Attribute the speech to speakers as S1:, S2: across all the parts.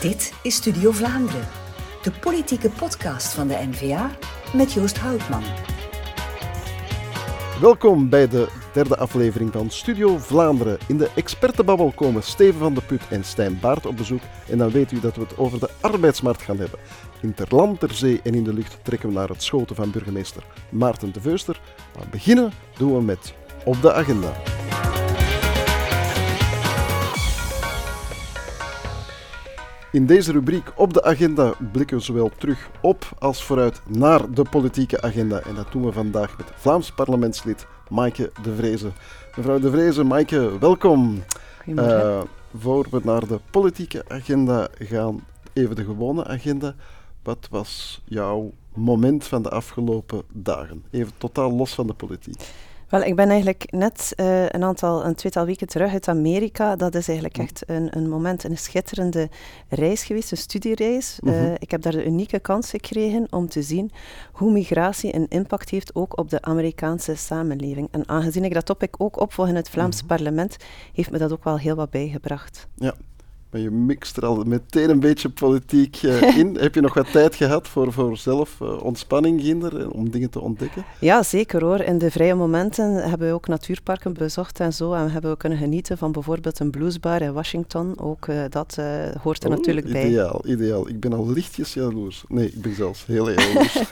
S1: Dit is Studio Vlaanderen, de politieke podcast van de NVA met Joost Houtman.
S2: Welkom bij de derde aflevering van Studio Vlaanderen. In de expertenbabbel komen Steven van de Put en Stijn Baart op bezoek. En dan weet u dat we het over de arbeidsmarkt gaan hebben. In ter land, ter zee en in de lucht trekken we naar het schoten van burgemeester Maarten de Veuster. Maar beginnen doen we met Op de Agenda. In deze rubriek op de agenda blikken we zowel terug op als vooruit naar de politieke agenda. En dat doen we vandaag met Vlaams parlementslid Maaike de Vreese. Mevrouw de Vreese, Maaike, welkom. Uh, voor we naar de politieke agenda gaan, even de gewone agenda. Wat was jouw moment van de afgelopen dagen? Even totaal los van de politiek.
S3: Wel, ik ben eigenlijk net uh, een aantal, een tweetal weken terug uit Amerika. Dat is eigenlijk mm. echt een, een moment, een schitterende reis geweest, een studiereis. Mm -hmm. uh, ik heb daar de unieke kans gekregen om te zien hoe migratie een impact heeft ook op de Amerikaanse samenleving. En aangezien ik dat topic ook opvolg in het Vlaams mm -hmm. parlement, heeft me dat ook wel heel wat bijgebracht.
S2: Ja, maar je mixt er al meteen een beetje politiek uh, in. Heb je nog wat tijd gehad voor, voor zelf uh, ontspanning, Ginder, om dingen te ontdekken?
S3: Ja, zeker hoor. In de vrije momenten hebben we ook natuurparken bezocht en zo. En hebben we kunnen genieten van bijvoorbeeld een bluesbar in Washington. Ook uh, dat hoort er
S2: oh,
S3: natuurlijk
S2: ideaal, bij. Ideaal, ideaal. Ik ben al lichtjes jaloers. Nee, ik ben zelfs heel jaloers.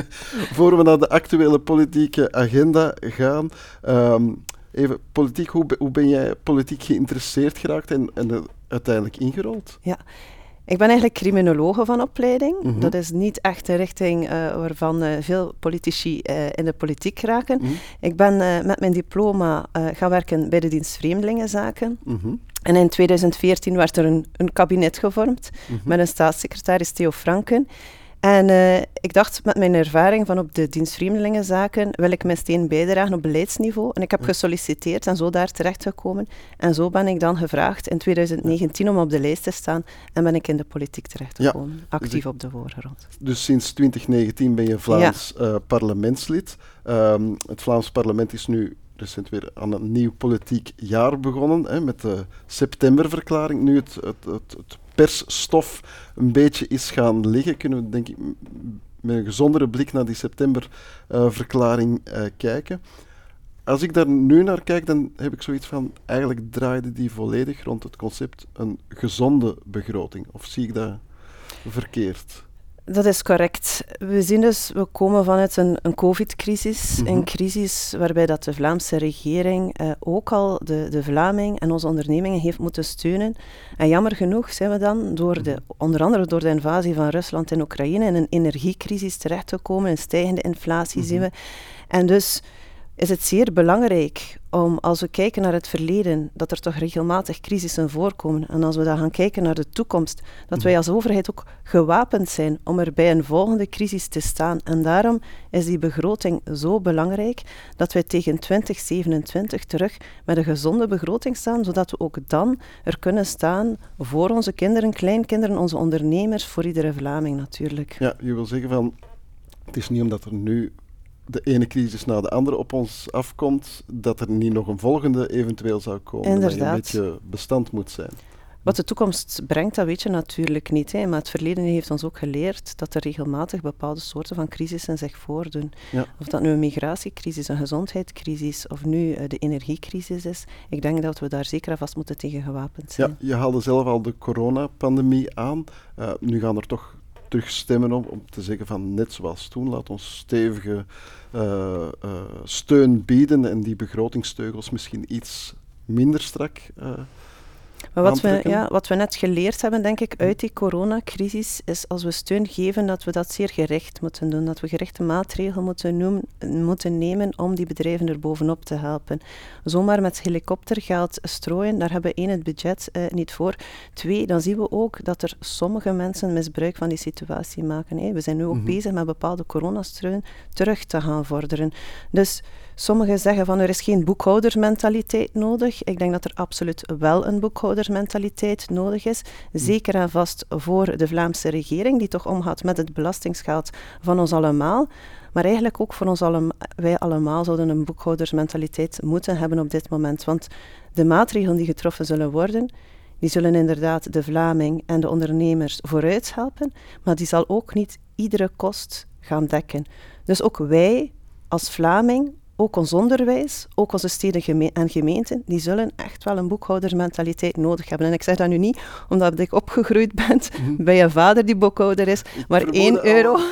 S2: voor we naar de actuele politieke agenda gaan... Um, even politiek, hoe, hoe ben jij politiek geïnteresseerd geraakt en, en uiteindelijk ingerold?
S3: Ja. Ik ben eigenlijk criminologe van opleiding. Mm -hmm. Dat is niet echt een richting uh, waarvan uh, veel politici uh, in de politiek raken. Mm -hmm. Ik ben met mijn diploma gaan werken bij de dienst Vreemdelingenzaken. Mm -hmm. En in 2014 werd er een, een kabinet gevormd met een staatssecretaris Theo Franken. En uh, ik dacht met mijn ervaring van op de dienst Vreemdelingenzaken wil ik mijn steen bijdragen op beleidsniveau. En ik heb gesolliciteerd en zo daar terechtgekomen. En zo ben ik dan gevraagd in 2019 om op de lijst te staan en ben ik in de politiek terechtgekomen, ja, actief dus op de voorgrond.
S2: Dus sinds 2019 ben je Vlaams ja. uh, parlementslid. Um, het Vlaams parlement is nu recent weer aan een nieuw politiek jaar begonnen, hè, met de septemberverklaring. Nu het, het, het, het persstof een beetje is gaan liggen, kunnen we denk ik met een gezondere blik naar die septemberverklaring uh, uh, kijken. Als ik daar nu naar kijk, dan heb ik zoiets van, eigenlijk draaide die volledig rond het concept een gezonde begroting. Of zie ik dat verkeerd?
S3: Dat is correct. We zien dus, we komen vanuit een, een covid-crisis, mm -hmm. een crisis waarbij dat de Vlaamse regering eh, ook al de, de Vlaming en onze ondernemingen heeft moeten steunen. En jammer genoeg zijn we dan, door de, onder andere door de invasie van Rusland en Oekraïne, in een energiecrisis terechtgekomen, een stijgende inflatie mm -hmm. zien we. En dus is het zeer belangrijk om, als we kijken naar het verleden, dat er toch regelmatig crisissen voorkomen. En als we dan gaan kijken naar de toekomst, dat wij als overheid ook gewapend zijn om er bij een volgende crisis te staan. En daarom is die begroting zo belangrijk dat wij tegen 2027 terug met een gezonde begroting staan, zodat we ook dan er kunnen staan voor onze kinderen, kleinkinderen, onze ondernemers, voor iedere Vlaming natuurlijk.
S2: Ja, je wil zeggen van, het is niet omdat er nu de ene crisis na de andere op ons afkomt, dat er niet nog een volgende eventueel zou komen.
S3: Inderdaad.
S2: Dat je een beetje bestand moet zijn.
S3: Wat de toekomst brengt, dat weet je natuurlijk niet. Hè. Maar het verleden heeft ons ook geleerd dat er regelmatig bepaalde soorten van crisissen zich voordoen.
S2: Ja.
S3: Of dat nu een migratiecrisis, een gezondheidscrisis of nu uh, de energiecrisis is. Ik denk dat we daar zeker vast moeten tegen gewapend zijn.
S2: Ja, je haalde zelf al de coronapandemie aan. Uh, nu gaan er toch terug stemmen om, om te zeggen van net zoals toen, laat ons stevige uh, uh, steun bieden en die begrotingsteugels misschien iets minder strak uh,
S3: maar wat we, ja, wat we net geleerd hebben, denk ik, uit die coronacrisis, is als we steun geven, dat we dat zeer gericht moeten doen. Dat we gerichte maatregelen moeten, noemen, moeten nemen om die bedrijven er bovenop te helpen. Zomaar met helikoptergeld strooien, daar hebben we één, het budget eh, niet voor. Twee, dan zien we ook dat er sommige mensen misbruik van die situatie maken. Hè. We zijn nu ook mm -hmm. bezig met bepaalde coronastreun terug te gaan vorderen. Dus Sommigen zeggen van er is geen boekhoudersmentaliteit nodig. Ik denk dat er absoluut wel een boekhoudersmentaliteit nodig is. Zeker en vast voor de Vlaamse regering, die toch omgaat met het belastingsgeld van ons allemaal. Maar eigenlijk ook voor ons allemaal, wij allemaal zouden een boekhoudersmentaliteit moeten hebben op dit moment. Want de maatregelen die getroffen zullen worden, die zullen inderdaad de Vlaming en de ondernemers vooruit helpen, maar die zal ook niet iedere kost gaan dekken. Dus ook wij als Vlaming, ook ons onderwijs, ook onze steden en gemeenten, die zullen echt wel een boekhoudersmentaliteit nodig hebben. En ik zeg dat nu niet omdat ik opgegroeid ben mhm. bij een vader die boekhouder is, maar één euro.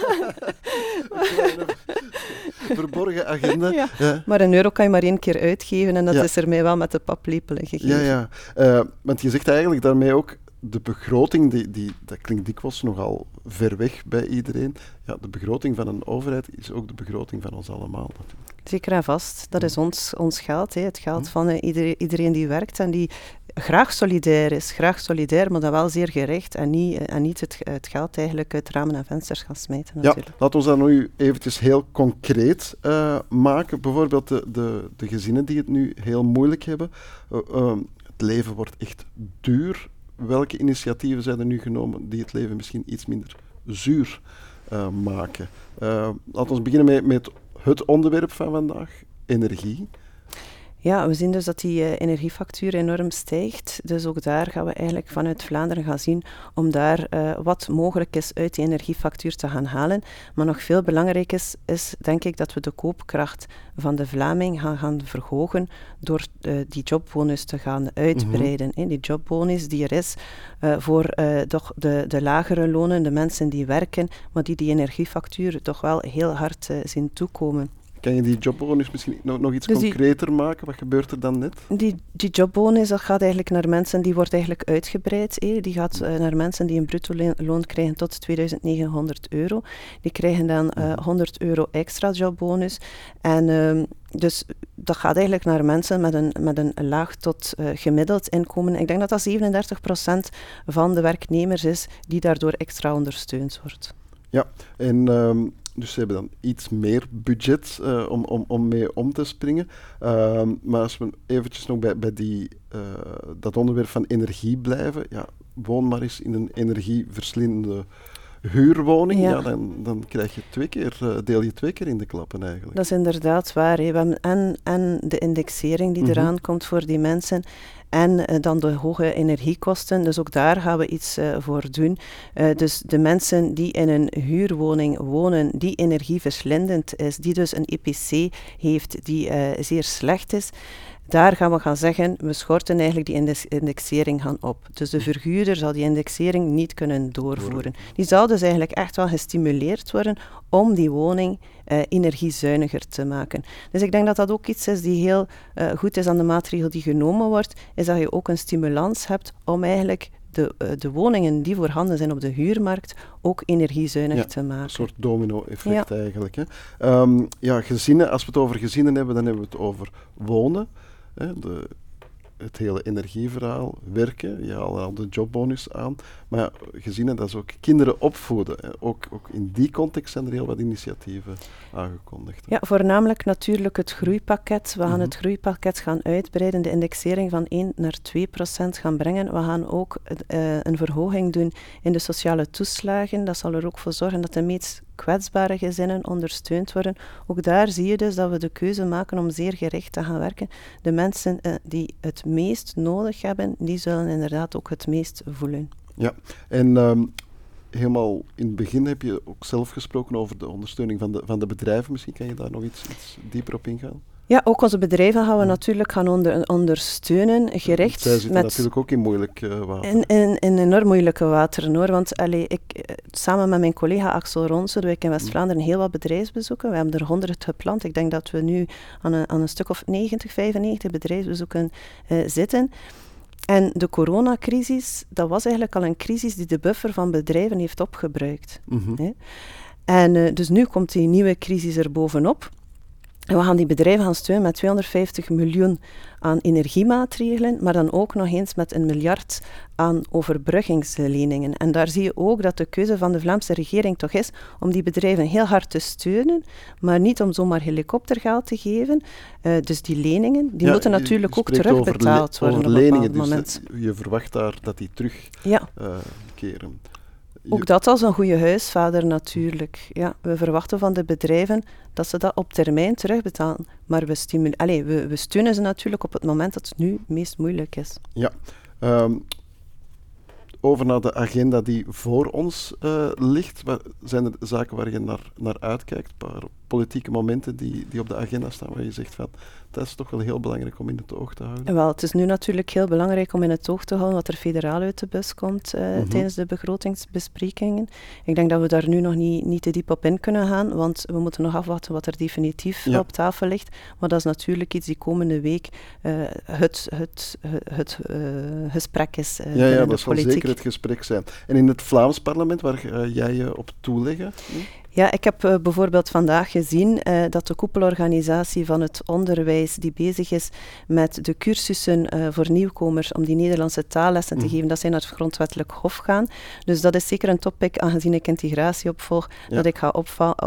S2: verborgen agenda.
S3: Ja. Maar een euro kan je maar één keer uitgeven en dat is er mij wel met de paplepelen gegeven.
S2: Ja, ja. Uh, want je zegt eigenlijk daarmee ook, de begroting, die, die, dat klinkt dikwijls nogal ver weg bij iedereen. Ja, de begroting van een overheid is ook de begroting van ons allemaal natuurlijk.
S3: Zeker en vast. Dat is ons, ons geld. Hè. Het geld van uh, iedereen, iedereen die werkt en die graag solidair is. Graag solidair, maar dan wel zeer gericht en niet, eh, en niet het, het geld eigenlijk uit ramen en vensters gaan smijten. Natuurlijk.
S2: Ja, laten we dat nu eventjes heel concreet uh, maken. Bijvoorbeeld de, de, de gezinnen die het nu heel moeilijk hebben. Het leven wordt echt duur welke initiatieven zijn er nu genomen die het leven misschien iets minder zuur uh, maken? Uh, laten we beginnen met, met het onderwerp van vandaag, energie.
S3: Ja, we zien dus dat die uh, energiefactuur enorm stijgt. Dus ook daar gaan we eigenlijk vanuit Vlaanderen gaan zien om daar uh, wat mogelijk is uit die energiefactuur te gaan halen. Maar nog veel belangrijker is, is denk ik dat we de koopkracht van de Vlaming gaan, gaan verhogen door uh, die jobbonus te gaan uitbreiden. Die jobbonus die er is voor toch de, de lagere lonen, de mensen die werken, maar die die energiefactuur toch wel heel hard zien toekomen.
S2: Kan je die jobbonus misschien nog, nog iets dus concreter maken? Wat gebeurt er dan net?
S3: Die, die jobbonus dat gaat eigenlijk naar mensen, die wordt eigenlijk uitgebreid. Die gaat uh, naar mensen die een bruto loon krijgen tot 2900 euro. Die krijgen dan uh, eh, 100 mhm. euro extra jobbonus. En uh, dus dat gaat eigenlijk naar mensen met een, met een laag tot uh, gemiddeld inkomen. Ik denk dat dat 37% van de werknemers is die daardoor extra ondersteund wordt.
S2: Ja, en um, dus ze hebben dan iets meer budget uh, om, om, om mee om te springen. Uh, maar als we eventjes nog bij, bij die, uh, dat onderwerp van energie blijven, ja, woon maar eens in een energieverslindende huurwoning, ja. dan, dan krijg je twee keer, uh, deel je twee keer in de klappen eigenlijk.
S3: Dat is inderdaad waar. We hebben en, en de indexering die mm -hmm. eraan komt voor die mensen en uh, dan de hoge energiekosten. Dus ook daar gaan we iets uh, voor doen. Uh, dus de mensen die in een huurwoning wonen, die energieverslindend is, die dus een EPC heeft die zeer slecht is, daar gaan we gaan zeggen, we schorten eigenlijk die indexering gaan op. Dus de verhuurder zal die indexering niet kunnen doorvoeren. Die zal dus eigenlijk echt wel gestimuleerd worden om die woning uh, energiezuiniger te maken. Dus ik denk dat dat ook iets is die heel uh, goed is aan de maatregel die genomen wordt, is dat je ook een stimulans hebt om eigenlijk de, uh, de woningen die voorhanden zijn op de huurmarkt ook energiezuinig ja, te maken.
S2: Een soort domino-effect ja. eigenlijk. Hè. Um, ja, gezinnen, als we het over gezinnen hebben, dan hebben we het over wonen. Hè, de, het hele energieverhaal, werken, je haalt al de jobbonus aan. Maar gezien dat is ook kinderen opvoeden. Hè. Ook, ook in die context zijn er heel wat initiatieven aangekondigd.
S3: Ja, voornamelijk natuurlijk het groeipakket. We gaan mhm. het groeipakket gaan uitbreiden, de indexering van 1 naar 2 procent gaan brengen. We gaan ook uh, een verhoging doen in de sociale toeslagen. Dat zal er ook voor zorgen dat de meest kwetsbare gezinnen ondersteund worden. Ook daar zie je dus dat we de keuze maken om zeer gericht te gaan werken. De mensen uh, die het meest nodig hebben, die zullen inderdaad ook het meest voelen.
S2: Ja, en um, helemaal in het begin heb je ook zelf gesproken over de ondersteuning van de, van de bedrijven. Misschien kan je daar nog iets, iets dieper op ingaan?
S3: Ja, ook onze bedrijven gaan we natuurlijk gaan onder, ondersteunen, gericht.
S2: Zij zitten met natuurlijk ook in moeilijk uh, water.
S3: In, in, in, enorm moeilijke wateren hoor. Want allee, ik, eh, samen met mijn collega Axel Ronsen doe ik in West-Vlaanderen heel wat bedrijfsbezoeken. We hebben er honderd gepland. Ik denk dat we nu aan een, aan een stuk of 90, 95 bedrijfsbezoeken uh, zitten. En de coronacrisis, dat was eigenlijk al een crisis die de buffer van bedrijven heeft opgebruikt. Mm -hmm. En uh, dus nu komt die nieuwe crisis er bovenop. En we gaan die bedrijven gaan steunen met 250 miljoen aan energiemaatregelen, maar dan ook nog eens met een miljard aan overbruggingsleningen. En daar zie je ook dat de keuze van de Vlaamse regering toch is om die bedrijven heel hard te steunen, maar niet om zomaar helikoptergeld te geven. Uh, dus die leningen, die moeten natuurlijk ook terugbetaald worden
S2: op een bepaald dus moment. je verwacht daar dat die terugkeren. Ja. Uh,
S3: ook dat als een goede huisvader natuurlijk. Ja, we verwachten van de bedrijven dat ze dat op termijn terugbetalen. Maar we, stimuleren, we, we steunen ze natuurlijk op het moment dat het nu het meest moeilijk is.
S2: Ja. Um, over naar de agenda die voor ons uh, ligt. Zijn er zaken waar je naar, naar uitkijkt? Paar politieke momenten die, die op de agenda staan waar je zegt van dat is toch wel heel belangrijk om in het oog te houden.
S3: Wel, het is nu natuurlijk heel belangrijk om in het oog te houden wat er federaal uit de bus komt uh, tijdens de begrotingsbesprekingen. Ik denk dat we daar nu nog niet, niet te diep op in kunnen gaan, want we moeten nog afwachten wat er definitief op tafel ligt. Maar dat is natuurlijk iets die komende week uh, het, het, het uh, gesprek is.
S2: ja, ja, dat zal zeker het gesprek zijn. En in het Vlaams parlement, waar jij je op toeleggen? Hm?
S3: Ja, ik heb uh, bijvoorbeeld vandaag gezien uh, dat de koepelorganisatie van het onderwijs die bezig is met de cursussen uh, voor nieuwkomers om die Nederlandse taallessen te mm. geven, dat zij naar het grondwettelijk hof gaan. Dus dat is zeker een topic, aangezien ik integratie opvolg, dat ik ga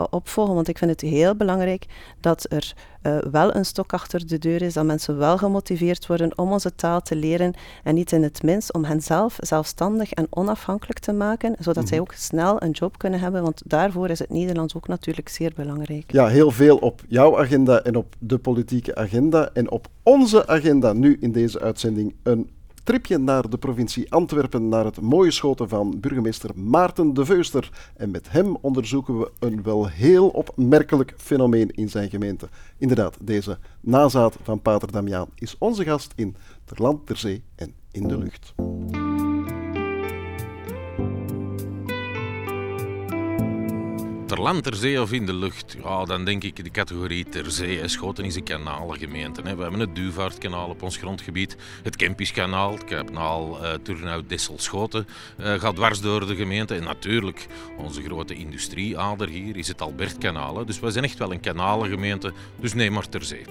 S3: opvolgen, want ik vind het heel belangrijk dat er uh, wel een stok achter de deur is, dat mensen wel gemotiveerd worden om onze taal te leren en niet in het minst om hen zelf zelfstandig en onafhankelijk te maken, zodat zij mhm. ook snel een job kunnen hebben, want daarvoor is het Nederlands ook natuurlijk zeer belangrijk.
S2: Ja, heel veel op jouw agenda en op de politieke agenda en op onze agenda nu in deze uitzending een tripje naar de provincie Antwerpen, naar het mooie schoten van burgemeester Maarten de Veuster. En met hem onderzoeken we een wel heel opmerkelijk fenomeen in zijn gemeente. Inderdaad, deze nazaat van Pater Damiaan is onze gast in Ter Land, Ter Zee en in de Lucht.
S4: Ter land, ter zee of in de lucht? Ja, dan denk ik de categorie ter zee. Schoten is een kanalengemeente. Hè. We hebben het Duvaartkanaal op ons grondgebied, het Kempiskanaal, het kanaal uh, Turnhout, Dessel, Schoten uh, gaat dwars door de gemeente. En natuurlijk, onze grote industrieader hier is het Albertkanaal. Dus we zijn echt wel een kanalengemeente, dus neem maar ter zee.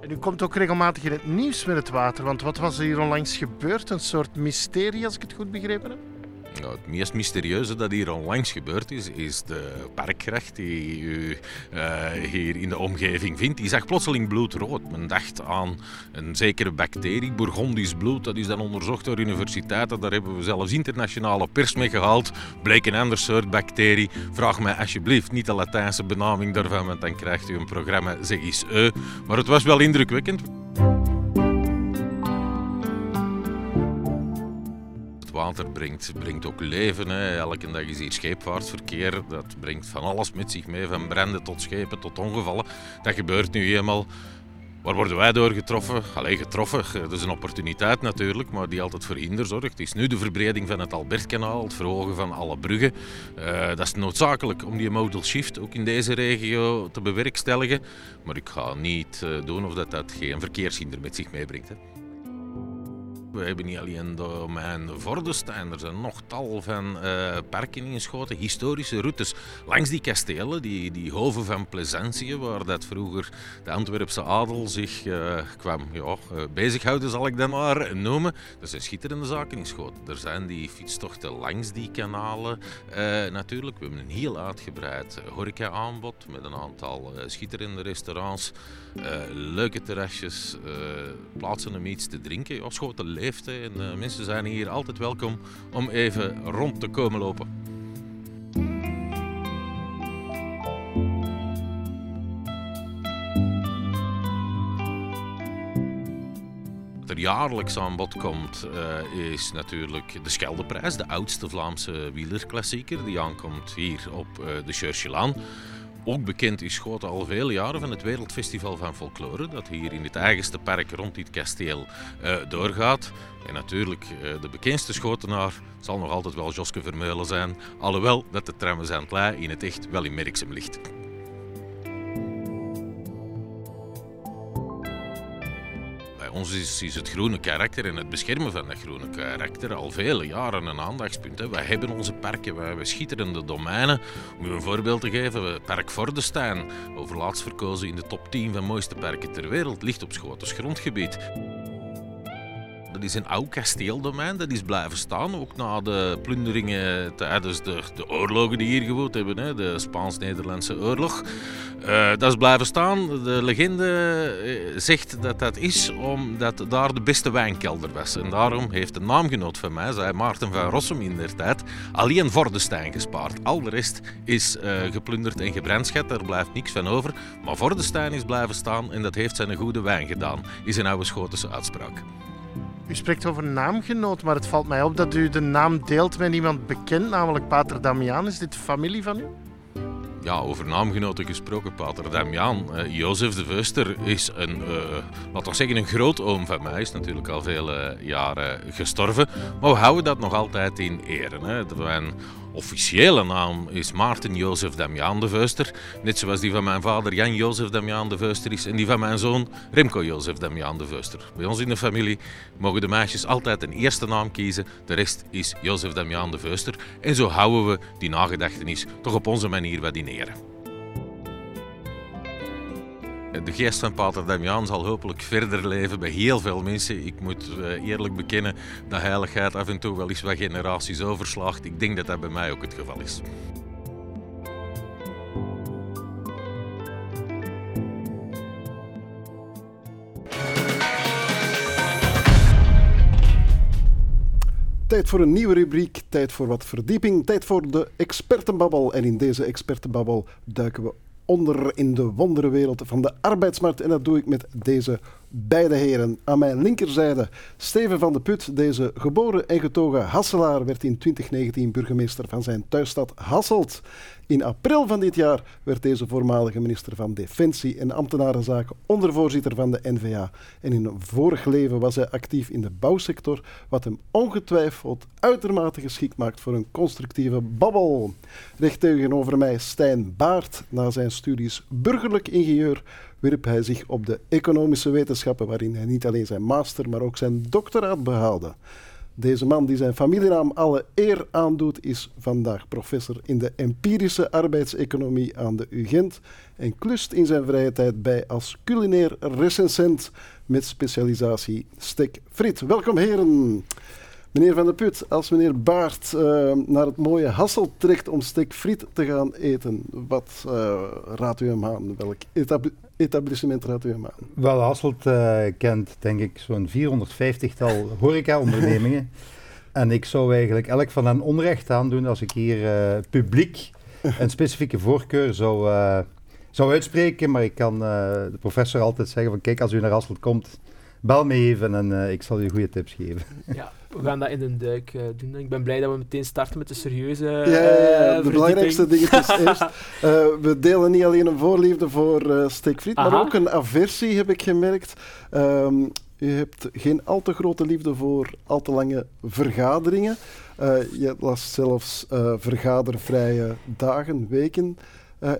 S5: En u komt ook regelmatig in het nieuws met het water, want wat was er hier onlangs gebeurd? Een soort mysterie, als ik het goed begrepen heb?
S4: Nou, het meest mysterieuze dat hier onlangs gebeurd is, is de parkgracht die u uh, hier in de omgeving vindt. Die zag plotseling bloedrood. Men dacht aan een zekere bacterie, Bourgondisch bloed. Dat is dan onderzocht door universiteiten. Daar hebben we zelfs internationale pers mee gehaald. Bleek een ander soort bacterie. Vraag mij alsjeblieft niet de Latijnse benaming daarvan, want dan krijgt u een programma Zeg eens E. Maar het was wel indrukwekkend. Water brengt, brengt ook leven. Hè. Elke dag is hier scheepvaartverkeer. Dat brengt van alles met zich mee, van branden tot schepen tot ongevallen. Dat gebeurt nu eenmaal. Waar worden wij door getroffen? Alleen getroffen, dat is een opportuniteit natuurlijk, maar die altijd voor hinder zorgt. Het is nu de verbreding van het Albertkanaal, het verhogen van alle bruggen. Uh, dat is noodzakelijk om die modal shift ook in deze regio te bewerkstelligen. Maar ik ga niet uh, doen of dat, dat geen verkeershinder met zich meebrengt. Hè. We hebben niet alleen domein Vordestein, er zijn nog tal van uh, parken ingeschoten, historische routes langs die kastelen, die, die hoven van Pleasantje, waar dat vroeger de Antwerpse adel zich uh, kwam ja, uh, bezighouden, zal ik dat maar noemen. Er zijn schitterende zaken ingeschoten. Er zijn die fietstochten langs die kanalen natuurlijk. We hebben een heel uitgebreid horeca-aanbod met een aantal schitterende restaurants, leuke terrasjes, plaatsen om iets te drinken. Ja, schoten En uh, mensen zijn hier altijd welkom om even rond te komen lopen. Er jaarlijks aan bod komt, uh, is natuurlijk de Scheldeprijs, de oudste Vlaamse wielerklassieker. Die aankomt hier op uh, de Churchelaan. Ook bekend is Schoten al vele jaren van het Wereldfestival van Folklore, dat hier in het eigenste park rond dit kasteel uh, doorgaat. En natuurlijk, uh, de bekendste Schotenaar zal nog altijd wel Joske Vermeulen zijn, alhoewel dat de tram aan het in het echt wel in Merksem ligt. Ons is, het groene karakter en het beschermen van dat groene karakter al vele jaren een aandachtspunt. Hè. Wij hebben onze parken, wij hebben schitterende domeinen. Om u een voorbeeld te geven, Park Vordestein, overlaatst verkozen in de top 10 van mooiste parken ter wereld, ligt op Schotens grondgebied. Dat is een oud kasteeldomein, dat is blijven staan, ook na de plunderingen tijdens de, de oorlogen die hier gewoond hebben, hè, de Spaans-Nederlandse oorlog. Uh, dat is blijven staan. De legende eh, zegt dat dat is omdat daar de beste wijnkelder was. En daarom heeft een naamgenoot van mij, zei Maarten van Rossum in der tijd, alleen Vordestein gespaard. Al de rest is uh, geplunderd en gebrandschat, daar blijft niks van over. Maar Vordestein is blijven staan en dat heeft zijn goede wijn gedaan, is een oude Schotische uitspraak.
S5: U spreekt over naamgenoot, maar het valt mij op dat u de naam deelt met iemand bekend, namelijk Pater Damiaan. Is dit familie van u?
S4: Ja, over naamgenoten gesproken, Pater Damiaan. Uh, Jozef de Veuster is een, uh, laten we zeggen, een grootoom van mij. Is natuurlijk al vele jaren gestorven. Maar we houden dat nog altijd in ere. Hè. Mijn officiële naam is Maarten Jozef Damiaan de Veuster. Net zoals die van mijn vader Jan Jozef Damiaan de Veuster is. En die van mijn zoon Remco Jozef Damiaan de Veuster. Bij ons in de familie mogen de meisjes altijd een eerste naam kiezen. De rest is Jozef Damiaan de Veuster. En zo houden we die nagedachtenis toch op onze manier wat in ere. De geest van Pater Damiaan zal hopelijk verder leven bij heel veel mensen. Ik moet uh, eerlijk bekennen dat heiligheid af en toe wel eens wat generaties overslaagt. Ik denk dat dat bij mij ook het geval is.
S2: Tijd voor een nieuwe rubriek, tijd voor wat verdieping, tijd voor de expertenbabbel. En in deze expertenbabbel duiken we onder in de wonderenwereld van de arbeidsmarkt. En dat doe ik met deze beide heren. Aan mijn linkerzijde Steven van de Put, deze geboren en getogen Hasselaar, werd in 2019 burgemeester van zijn thuisstad Hasselt. In april van dit jaar werd deze voormalige minister van Defensie en ambtenarenzaken ondervoorzitter van de NVA. En in een vorig leven was hij actief in de bouwsector, wat hem ongetwijfeld uitermate geschikt maakt voor een constructieve babbel. Recht tegenover mij Stijn Baart, na zijn studies burgerlijk ingenieur wierp hij zich op de economische wetenschappen, waarin hij niet alleen zijn master, maar ook zijn doctoraat behaalde. Deze man die zijn familienaam alle eer aandoet, is vandaag professor in de empirische arbeidseconomie aan de UGent en klust in zijn vrije tijd bij als culinair recensent met specialisatie stek friet. Welkom heren! Meneer Van der Put, als meneer Baart uh, naar het mooie Hasselt trekt om stek friet te gaan eten, wat uh, raadt u hem aan? Welk etablissement raadt u hem aan?
S6: Wel, Hasselt uh, kent denk ik zo'n 450-tal horeca-ondernemingen. en ik zou eigenlijk elk van hen onrecht aandoen als ik hier publiek een specifieke voorkeur zou, zou uitspreken. Maar ik kan de professor altijd zeggen van kijk, als u naar Hasselt komt, bel me even en ik zal u goede tips geven.
S7: Ja, we gaan dat in een duik uh, doen. Ik ben blij dat we meteen starten met de serieuze.
S2: Ja, ja, uh, de belangrijkste ding is eerst. Uh, we delen niet alleen een voorliefde voor uh, steekfriet, maar ook een aversie, heb ik gemerkt. Um, u hebt geen al te grote liefde voor al te lange vergaderingen. je las zelfs vergadervrije dagen, weken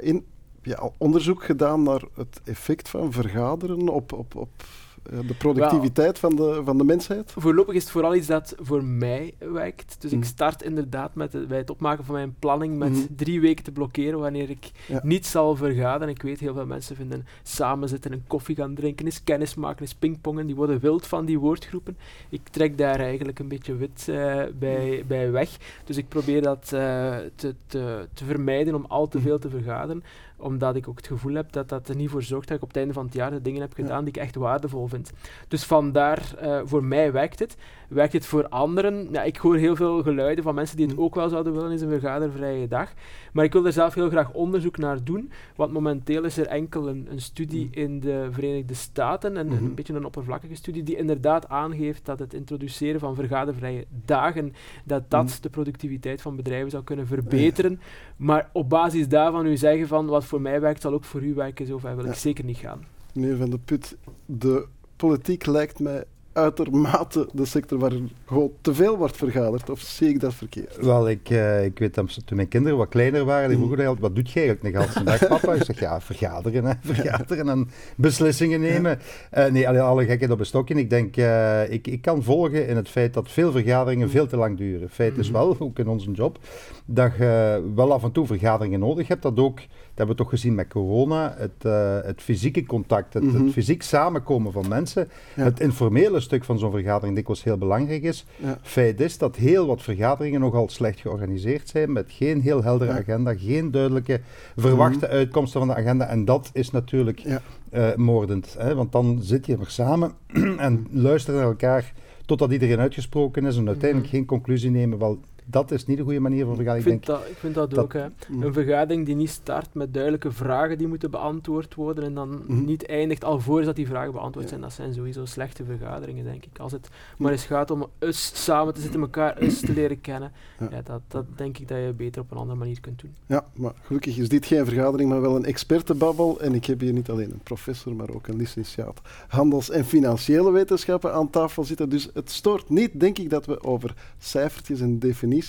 S2: in. Ja, onderzoek gedaan naar het effect van vergaderen op, op, op eh, de productiviteit van, de, van de mensheid?
S7: Voorlopig is het vooral iets dat voor mij werkt. Dus ik mm. start inderdaad met het, bij het opmaken van mijn planning met mm. drie weken te blokkeren wanneer ik niet zal vergaderen. Ik weet, heel veel mensen vinden samen zitten, een koffie gaan drinken, eens kennis maken, eens pingpongen. Die worden wild van die woordgroepen. Ik trek daar eigenlijk een beetje wit uh, bij, mm. bij weg. Dus ik probeer dat uh, te, te, te vermijden om al te veel te vergaderen omdat ik ook het gevoel heb dat dat er niet voor zorgt dat ik op het einde van het jaar de dingen heb gedaan die ik echt waardevol vind. Dus vandaar, uh, voor mij werkt het. Werkt het voor anderen? Ja, ik hoor heel veel geluiden van mensen die het mm. ook wel zouden willen in een vergadervrije dag. Maar ik wil er zelf heel graag onderzoek naar doen, want momenteel is er enkel een, een studie mm. in de Verenigde Staten, en een
S2: mhm.
S7: beetje een oppervlakkige studie, die inderdaad aangeeft dat het introduceren van vergadervrije dagen, dat dat mm. de productiviteit van bedrijven zou kunnen verbeteren. Maar op basis daarvan u zeggen van wat voor mij werkt, zal ook voor u werken, zover wil ik zeker niet gaan.
S2: Meneer Van de Put, de politiek lijkt mij uitermate de sector waar gewoon te veel wordt vergaderd? Of zie ik dat verkeerd?
S6: Wel, ik, uh, ik weet dat toen mijn kinderen wat kleiner waren, die vroegen altijd, wat doe je eigenlijk nog de dag, papa? Ik zeg, ja, vergaderen, hè, vergaderen en beslissingen nemen. Uh, nee, alle, alle gekheid op een stokje. Ik denk, uh, ik, ik kan volgen in het feit dat veel vergaderingen veel te lang duren. Feit is wel, ook in onze job, dat je wel af en toe vergaderingen nodig hebt, dat ook hebben we toch gezien met corona. Het, uh, het fysieke contact, het, het, mhm. fysiek samenkomen van mensen. Het informele stuk van zo'n vergadering dikwijls heel belangrijk is. Feit is dat heel wat vergaderingen nogal slecht georganiseerd zijn. Met geen heel heldere agenda, geen duidelijke verwachte mhm. uitkomsten van de agenda. En dat is natuurlijk uh, moordend. Hè? Want dan zit je er samen en luisteren naar elkaar totdat iedereen uitgesproken is. En uiteindelijk mhm. geen conclusie nemen. Wel, dat is niet de goede manier van vergadering.
S7: Ik vind, dat, ik vind dat, ook. Hè. Mm. Een vergadering die niet start met duidelijke vragen die moeten beantwoord worden en dan mm. niet eindigt alvorens dat die vragen beantwoord zijn, dat zijn sowieso slechte vergaderingen, denk ik. Als het maar eens gaat om eens samen te zitten, elkaar eens te leren kennen, ja. dat, dat denk ik dat je beter op een andere manier kunt doen.
S2: Ja, maar gelukkig is dit geen vergadering, maar wel een expertenbabbel. En ik heb hier niet alleen een professor, maar ook een licentiaat handels- en financiële wetenschappen aan tafel zitten. Dus het stoort niet, denk ik, dat we over cijfertjes en definities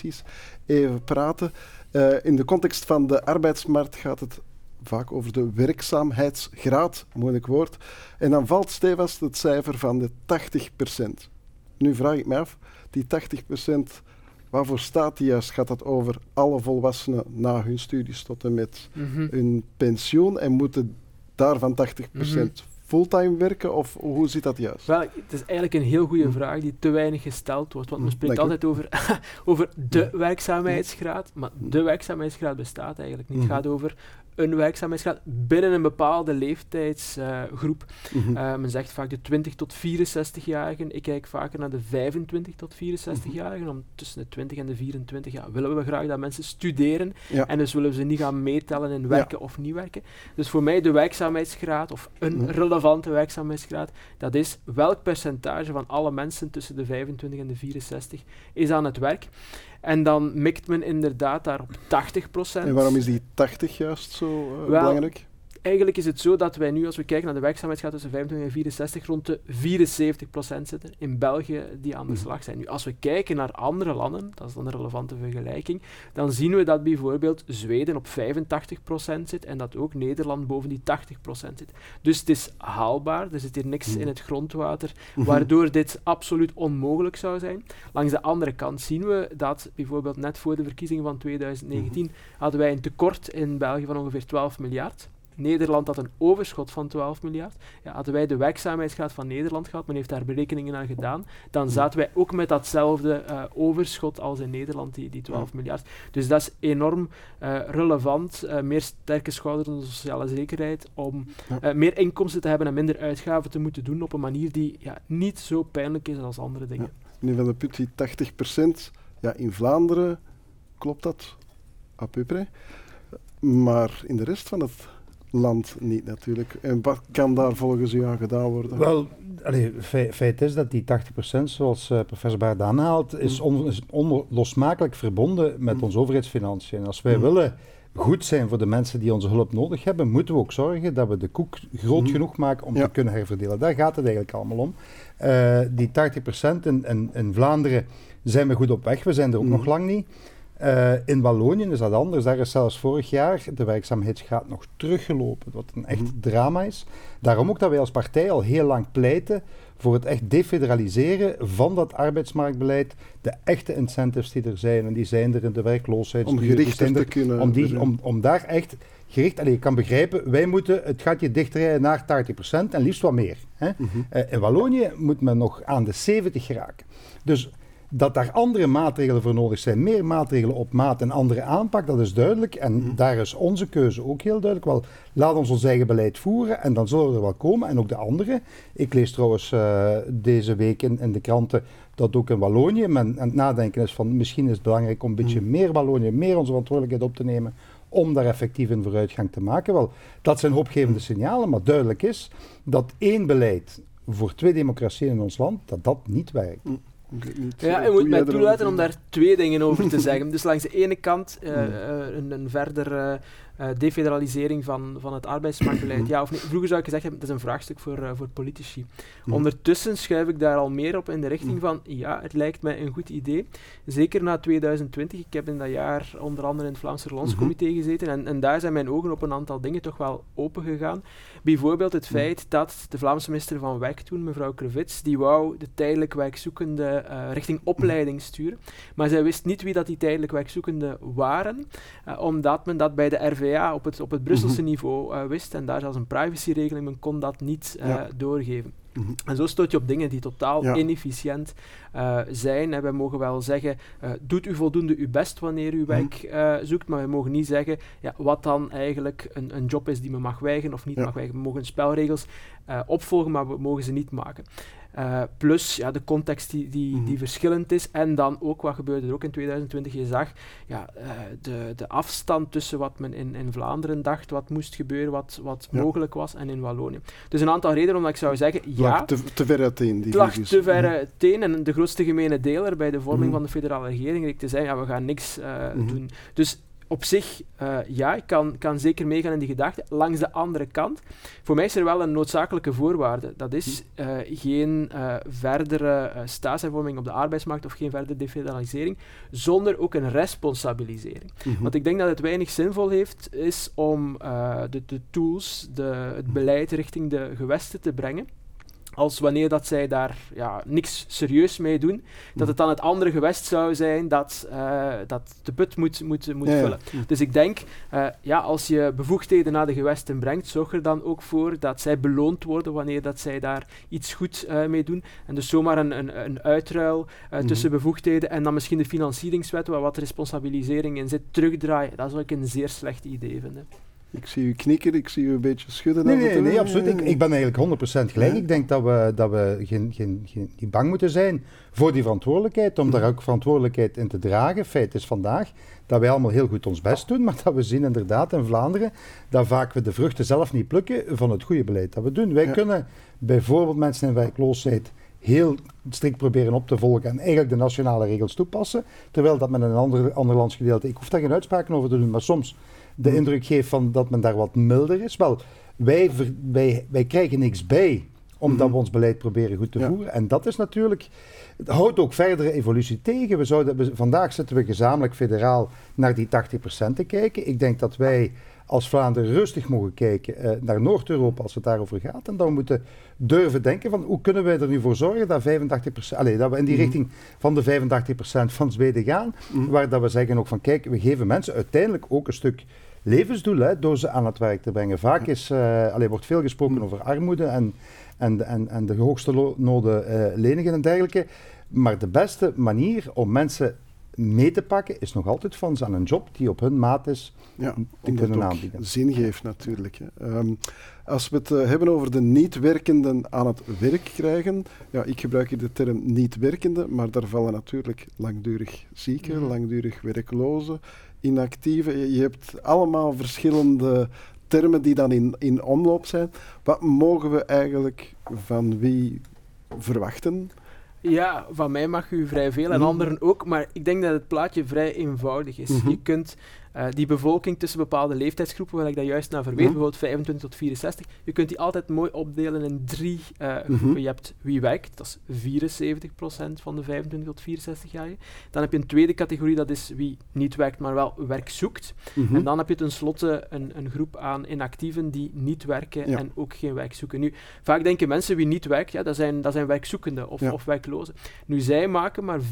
S2: even praten. Uh, in de context van de arbeidsmarkt gaat het vaak over de werkzaamheidsgraad, moeilijk woord. En dan valt stevast het cijfer van de 80%. Nu vraag ik me af, die 80%, waarvoor staat die juist? Gaat dat over alle volwassenen na hun studies tot en met mm hun pensioen en moeten daarvan 80% mm fulltime werken of hoe zit dat juist?
S7: Wel, het is eigenlijk een heel goede hm. vraag die te weinig gesteld wordt. Want men hm, spreekt altijd over, over de werkzaamheidsgraad, maar de werkzaamheidsgraad bestaat eigenlijk niet. Het hm. gaat over een werkzaamheidsgraad binnen een bepaalde leeftijdsgroep. Uh, men zegt vaak de 20 tot 64-jarigen. Ik kijk vaker naar de 25 tot 64-jarigen. Om tussen de 20 en de 24 ja, willen we graag dat mensen studeren. En dus willen we ze niet gaan meetellen in werken of niet werken. Dus voor mij de werkzaamheidsgraad, of een relevante werkzaamheidsgraad, dat is welk percentage van alle mensen tussen de 25 en de 64 is aan het werk. En dan mikt men inderdaad daar op 80%.
S2: En waarom is die 80 juist zo uh, belangrijk?
S7: Eigenlijk is het zo dat wij nu, als we kijken naar de werkzaamheidsgraad tussen 25 en 64, rond de 74% zitten in België die aan de mhm. slag zijn. Nu, als we kijken naar andere landen, dat is dan een relevante vergelijking, dan zien we dat bijvoorbeeld Zweden op 85% zit en dat ook Nederland boven die 80% zit. Dus het is haalbaar, er zit hier niks in het grondwater, mhm. waardoor dit absoluut onmogelijk zou zijn. Langs de andere kant zien we dat bijvoorbeeld net voor de verkiezingen van 2019 mhm. hadden wij een tekort in België van ongeveer 12 miljard. Nederland had een overschot van 12 miljard. Ja, hadden wij de werkzaamheidsgraad van Nederland gehad, men heeft daar berekeningen aan gedaan, dan zaten wij ook met datzelfde uh, overschot als in Nederland, die, die 12 miljard. Dus dat is enorm uh, relevant, uh, meer sterke schouders in de sociale zekerheid, om meer inkomsten te hebben en minder uitgaven te moeten doen op een manier die ja, niet zo pijnlijk is als andere dingen. Ja.
S2: Meneer Van de Put, die 80 procent, ja, in Vlaanderen klopt dat, à peu près. Maar in de rest van het land niet natuurlijk. En wat kan daar volgens u aan gedaan worden?
S6: Wel, allee, feit is dat die 80%, zoals uh, professor Baard aanhaalt, is, mm. on, is onlosmakelijk verbonden met mm. onze overheidsfinanciën. En als wij mm. willen goed zijn voor de mensen die onze hulp nodig hebben, moeten we ook zorgen dat we de koek groot genoeg maken om te kunnen herverdelen. Daar gaat het eigenlijk allemaal om. Uh, die 80% in, in, in, Vlaanderen zijn we goed op weg. We zijn er ook nog lang niet. Uh, in Wallonië is dat anders. Daar is zelfs vorig jaar de werkzaamheidsgraad nog teruggelopen, wat een echt mhm. drama is. Daarom ook dat wij als partij al heel lang pleiten voor het echt defederaliseren van dat arbeidsmarktbeleid. De echte incentives die er zijn, en die zijn er in de werkloosheid.
S2: Om gerichter te kunnen...
S6: Om, die, om, om daar echt gericht... Allee, je kan begrijpen, wij moeten het gatje dichter naar 80% en liefst wat meer. Hè? Mm in Wallonië moet men nog aan de 70 geraken. Dus dat daar andere maatregelen voor nodig zijn, meer maatregelen op maat en andere aanpak, dat is duidelijk. En mhm. daar is onze keuze ook heel duidelijk. Wel, laat ons ons eigen beleid voeren en dan zullen we er wel komen. En ook de andere. Ik lees trouwens uh, deze week in, in, de kranten dat ook in Wallonië men aan het nadenken is van misschien is het belangrijk om een beetje mhm. meer Wallonië, meer onze verantwoordelijkheid op te nemen om daar effectief een vooruitgang te maken. Wel, dat zijn hoopgevende mhm. signalen, maar duidelijk is dat één beleid voor twee democratieën in ons land, dat dat niet werkt.
S7: Ja, je moet mij toelaten om daar twee dingen over te zeggen. Dus langs de ene kant uh, een, een verder uh, defederalisering van, van het arbeidsmarktbeleid. Ja of nee? Vroeger zou ik gezegd hebben, het is een vraagstuk voor, uh, voor politici. Mhm. Ondertussen schuif ik daar al meer op in de richting mhm. van, ja, het lijkt mij een goed idee. Zeker na 2020. Ik heb in dat jaar onder andere in het Vlaamse Relancecomité mhm. gezeten en, en daar zijn mijn ogen op een aantal dingen toch wel open gegaan. Bijvoorbeeld het feit dat de Vlaamse minister van Werk toen, mevrouw Krevits, die wou de tijdelijk werkzoekenden uh, richting opleiding sturen. Maar zij wist niet wie dat die tijdelijk werkzoekenden waren, omdat men dat bij de RVA ja, op het, op het Brusselse mhm. niveau uh, wist en daar zelfs een privacyregeling, men kon dat niet uh, doorgeven. Mhm. En zo stoot je op dingen die totaal inefficiënt uh, zijn. En we mogen wel zeggen, doet u voldoende uw best wanneer u werk mhm. zoekt, maar we mogen niet zeggen ja, wat dan eigenlijk een, een job is die men mag weigeren of niet mag weigeren. We mogen spelregels opvolgen, maar we mogen ze niet maken. Uh, plus ja, de context die, die, die, mhm. verschillend is. En dan ook, wat gebeurde er ook in 2020? Je zag ja, uh, de, de afstand tussen wat men in, in Vlaanderen dacht, wat moest gebeuren, wat, wat mogelijk was, en in Wallonië. Dus een aantal redenen omdat ik zou zeggen, ja...
S2: te, te ver uiteen,
S7: die lag te ver uiteen. En de grootste gemene deler bij de vorming mhm. van de federale regering, te zijn, ja, we gaan niks uh, doen. Dus op zich, uh, ja, ik kan, kan zeker meegaan in die gedachte. Langs de andere kant, voor mij is er wel een noodzakelijke voorwaarde. Dat is uh, geen uh, verdere staatshervorming op de arbeidsmarkt of geen verdere defederalisering, zonder ook een responsabilisering. Mm Want ik denk dat het weinig zinvol heeft, is om de, de tools, de, het beleid richting de gewesten te brengen als wanneer dat zij daar ja, niks serieus mee doen, dat het dan het andere gewest zou zijn dat, uh, dat de put moet, moet, moet vullen. Dus ik denk, uh, ja, als je bevoegdheden naar de gewesten brengt, zorg er dan ook voor dat zij beloond worden wanneer dat zij daar iets goed uh, mee doen. En dus zomaar een, een, een uitruil mm tussen bevoegdheden en dan misschien de financieringswet, waar wat responsabilisering in zit, terugdraaien. Dat zou ik een zeer slecht idee vinden.
S2: Ik zie u knikken, ik zie u een beetje schudden.
S6: Nee, nee, nee, absoluut. Ik, ik, ben eigenlijk 100% gelijk. Ik denk dat we, dat we geen, geen, geen, niet bang moeten zijn voor die verantwoordelijkheid, om daar ook verantwoordelijkheid in te dragen. Feit is vandaag dat wij allemaal heel goed ons best doen, maar dat we zien inderdaad in Vlaanderen dat vaak we de vruchten zelf niet plukken van het goede beleid dat we doen. Wij kunnen bijvoorbeeld mensen in werkloosheid heel strikt proberen op te volgen en eigenlijk de nationale regels toepassen, terwijl dat met een ander, ander landsgedeelte, ik hoef daar geen uitspraken over te doen, maar soms de hmm. indruk geeft van dat men daar wat milder is. Wel, wij, wij, wij krijgen niks bij omdat hmm. we ons beleid proberen goed te voeren. En dat is natuurlijk, het houdt ook verdere evolutie tegen. We zouden, vandaag zitten we gezamenlijk federaal naar die 80% te kijken. Ik denk dat wij als Vlaanderen rustig mogen kijken uh, naar Noord-Europa als het daarover gaat. En dan we moeten durven denken van hoe kunnen wij er nu voor zorgen dat 85%, allez, dat we in die mhm. richting van de 85% van Zweden gaan. Mm Waar dat we zeggen ook van kijk, we geven mensen uiteindelijk ook een stuk levensdoel hè, door ze aan het werk te brengen. Vaak is, uh, allee, wordt veel gesproken mhm. over armoede en, en, en, en de hoogste noden uh, leningen en dergelijke. Maar de beste manier om mensen mee te pakken is nog altijd van ze aan een job die op hun maat is
S2: ja, te kunnen aanbieden. Zin geeft natuurlijk. Um, als we het uh, hebben over de niet-werkenden aan het werk krijgen, ja, ik gebruik hier de term niet-werkende, maar daar vallen natuurlijk langdurig zieken, mm. langdurig werklozen, inactieve. Je, je hebt allemaal verschillende termen die dan in, in omloop zijn. Wat mogen we eigenlijk van wie verwachten?
S7: Ja, van mij mag u vrij veel en mhm. anderen ook, maar ik denk dat het plaatje vrij eenvoudig is. Mhm. Je kunt uh, die bevolking tussen bepaalde leeftijdsgroepen, waar ik dat juist naar verwees, bijvoorbeeld 25 tot 64, je kunt die altijd mooi opdelen in drie uh, groepen. Je hebt wie werkt, dat is 74% van de 25 tot 64-jarigen. Dan heb je een tweede categorie, dat is wie niet werkt, maar wel werk zoekt. Mhm. En dan heb je tenslotte een, een groep aan inactieven die niet werken en ook geen werk zoeken. Nu, vaak denken mensen wie niet werkt, ja, dat, zijn, dat zijn werkzoekenden of, of werklozen. Nu, zij maken maar 4%